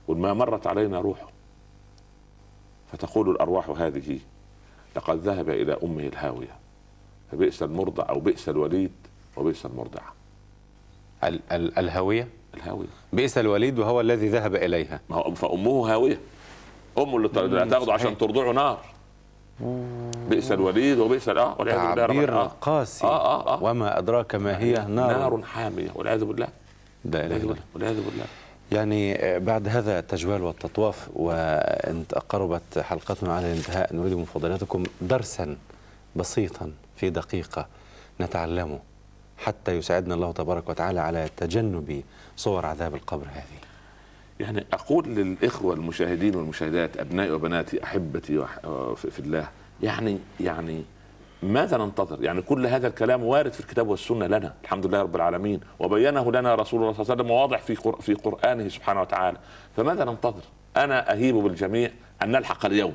وما مرت علينا روحه فتقول الأرواح هذه لقد ذهب إلى أمه الهاوية. فبئس المرضع أو بئس الوليد وبئس المرضعه ال- ال- الهوية الهاوية. بئس الوليد وهو الذي ذهب إليها. ما هو فأمه هاوية. امه اللي تاخده عشان. ترضعه نار. بئس الوليد وبئس آه والعياذ بالله تعبير. قاسي. آه آه آه. وما أدراك ما هي نار, نار حامية. والعياذ بالله. بالله. والعياذ بالله. يعني آه، بعد هذا التجوال والتطواف وأن قربت حلقتنا على الانتهاء نريد من فضيلتكم درسا بسيطا في دقيقة نتعلمه حتى يساعدنا الله تبارك وتعالى على تجنب صور عذاب القبر هذه. يعني أقول للإخوة المشاهدين والمشاهدات أبنائي وبناتي أحبتي في في الله يعني يعني ماذا ننتظر؟ يعني كل هذا الكلام وارد في الكتاب والسنة لنا، الحمد لله رب العالمين، وبينه لنا رسول الله صلى الله عليه وسلم واضح في قر- في قرآنه سبحانه وتعالى، فماذا ننتظر؟ أنا أهيب بالجميع أن نلحق اليوم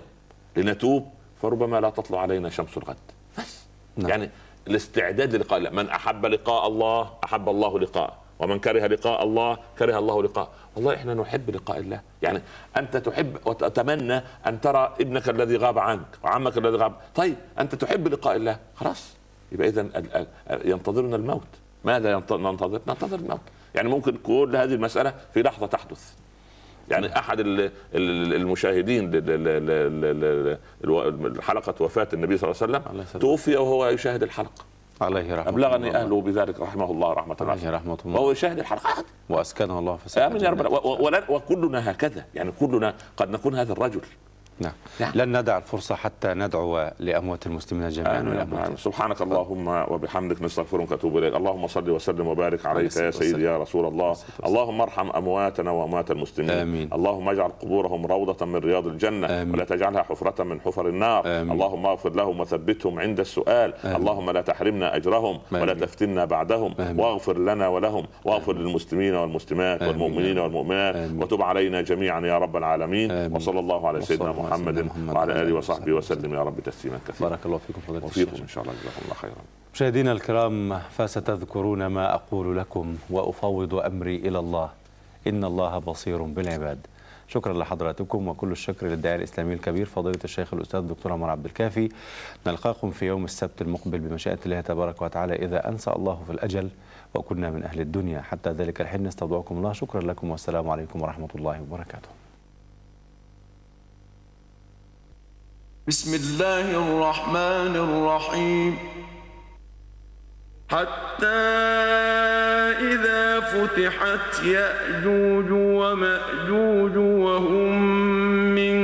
لنتوب فربما لا تطلع علينا شمس الغد. بس نعم. يعني الاستعداد للقاء من أحب لقاء الله أحب الله لقاءه، ومن كره لقاء الله كره الله لقاءه، والله إحنا نحب لقاء الله، يعني انت تحب وتتمنى ان ترى ابنك الذي غاب عنك وعمك الذي غاب، طيب انت تحب لقاء الله، خلاص يبقى اذا ينتظرنا الموت، ماذا ننتظر؟ ننتظر الموت، يعني ممكن كل هذه المساله في لحظه تحدث. يعني احد ال- ال- المشاهدين ل- ل- ل- ل- ل- ل- حلقه وفاه النبي صلى الله عليه وسلم. توفي وهو يشاهد الحلقة عليه رحمة أبلغني الله. أهله بذلك رحمه الله رحمة عليه واسعه رحمة الله. وهو يشاهد الحلقات. وأسكنه الله في آمين يا رب. وكلنا هكذا. يعني كلنا قد نكون هذا الرجل. نعم نعم. لن ندع الفرصة حتى ندعو لأموات المسلمين جميعا آمين. والأموات آمين. سبحانك اللهم وبحمدك نستغفرك ونتوب إليك اللهم صل وسلم وبارك عليك يا سيدي يا رسول الله. اللهم ارحم أمواتنا وأموات المسلمين آمين. اللهم اجعل قبورهم روضة من رياض الجنة آمين. ولا تجعلها حفرة من حفر النار آمين. اللهم اغفر لهم وثبتهم عند السؤال آمين. اللهم لا تحرمنا أجرهم ولا آمين. تفتنا بعدهم آمين. واغفر لنا ولهم واغفر للمسلمين والمسلمات آمين. والمؤمنين والمؤمنات آمين. وتب علينا جميعا يا رب العالمين آمين. وصلى الله على سيدنا على محمد وعلى آله وصحبه وسلم. يا رب تسليما كثيرا. بارك الله فيكم فضيلة وفيكم إن شاء الله جزاكم الله خيرا. مشاهدينا الكرام فستذكرون ما أقول لكم وأفوض أمري إلى الله. إن الله بصير بالعباد. شكرا لحضراتكم وكل الشكر للداعي الإسلامي الكبير فضيلة الشيخ الأستاذ الدكتور عمر عبد الكافي. نلقاكم في يوم السبت المقبل بمشيئة الله تبارك وتعالى إذا أنسى الله في الأجل وكنا من أهل الدنيا. حتى ذلك الحين نستودعكم الله. شكرا لكم والسلام عليكم ورحمة الله وبركاته. بسم الله الرحمن الرحيم. حتى إذا فتحت يأجوج ومأجوج وهم من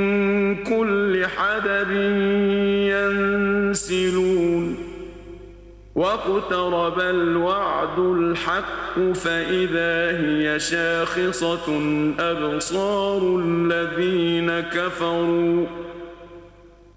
كل حدب ينسلون. واقترب الوعد الحق فإذا هي شاخصة أبصار الذين كفروا.